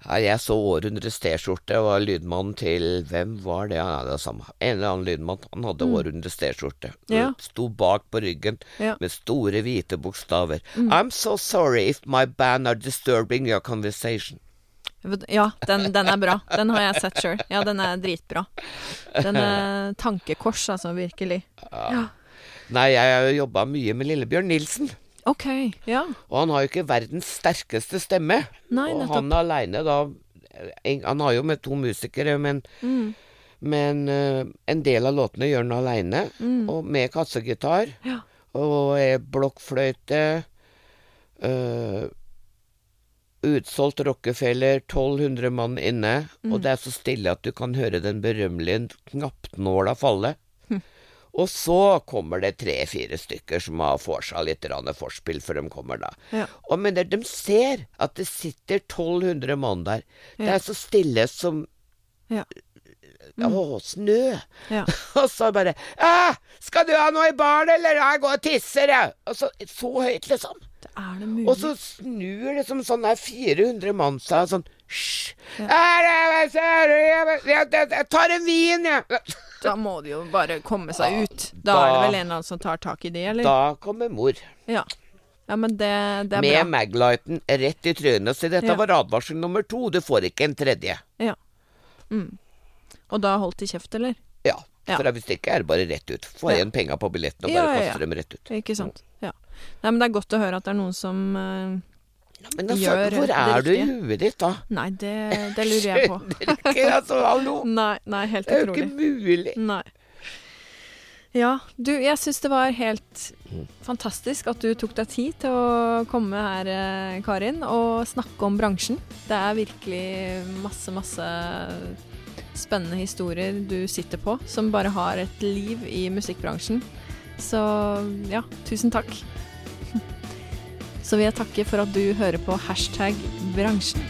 S2: Ja, jeg så Århundrets T-skjorte var lydmannen til Hvem var det? Ja, det var. En eller annen lydmann. Han hadde
S1: Mm.
S2: Århundrets T-skjorte.
S1: Ja.
S2: Sto bak på ryggen
S1: Ja.
S2: med store, hvite bokstaver.
S1: Mm.
S2: I'm so sorry if my band are disturbing your conversation.
S1: Ja, den, den er bra. Den har jeg sett sjøl. Ja, den er dritbra. Den er tankekors, altså, virkelig. Ja.
S2: Nei, jeg har jobba mye med Lillebjørn Nilsen.
S1: OK. Ja.
S2: Og han har jo ikke verdens sterkeste stemme.
S1: Nei,
S2: og han aleine da Han har jo med to musikere, men,
S1: Mm.
S2: men uh, en del av låtene gjør han aleine.
S1: Mm.
S2: Og med kassegitar.
S1: Ja.
S2: Og blokkfløyte. eh, utsolgt Rockefeller, 1200 mann inne.
S1: Mm.
S2: Og det er så stille at du kan høre den berømmelige knappnåla falle.
S1: Hm.
S2: Og så kommer det tre-fire stykker som har får seg litt forspill før de kommer, da.
S1: Ja.
S2: Og men de, ser at det sitter 1200 mann der. Det er så stille som
S1: Ja.
S2: Å, snø.
S1: Ja.
S2: Og så bare Æ, 'Skal du ha noe i baren, eller? Jeg går og tisser, jeg.' Og så, så høyt, liksom.
S1: Det er det mulig?
S2: Og så snur liksom sånn der 400 mann seg sånn Hysj!
S1: Ja.
S2: «Er Jeg, tar en vin, jeg.
S1: Da må de jo bare komme seg
S2: Ja,
S1: ut. Da, er det vel en eller annen som tar tak i det, eller?
S2: Da kommer mor
S1: Ja. ja, men det, det er
S2: med
S1: bra.
S2: Maglighten rett i trynet. Så dette
S1: Ja.
S2: var advarsel nummer to. Du får ikke en tredje.
S1: Ja. Mm. Og da holdt de kjeft, eller?
S2: Ja.
S1: Ja.
S2: For hvis ikke er det bare rett ut. Få igjen penga på billetten og bare kaste dem rett ut.
S1: Ikke sant. Ja. Nei, men det er godt å høre at det er noen som eh,
S2: Ja, men altså,
S1: Gjør
S2: hvor er du i huet ditt da?
S1: Nei, det, det lurer jeg på.
S2: Skjønner ikke, altså, hallo.
S1: Nei, nei, helt
S2: Det er jo ikke mulig.
S1: Nei. Ja, du, jeg syns det var helt fantastisk at du tok deg tid til å komme her, eh, Karin, og snakke om bransjen. Det er virkelig masse, masse spennende historier du sitter på, som bare har et liv i musikkbransjen. Så ja, tusen takk. Så vil jeg takke for at du hører på hashtag bransjen.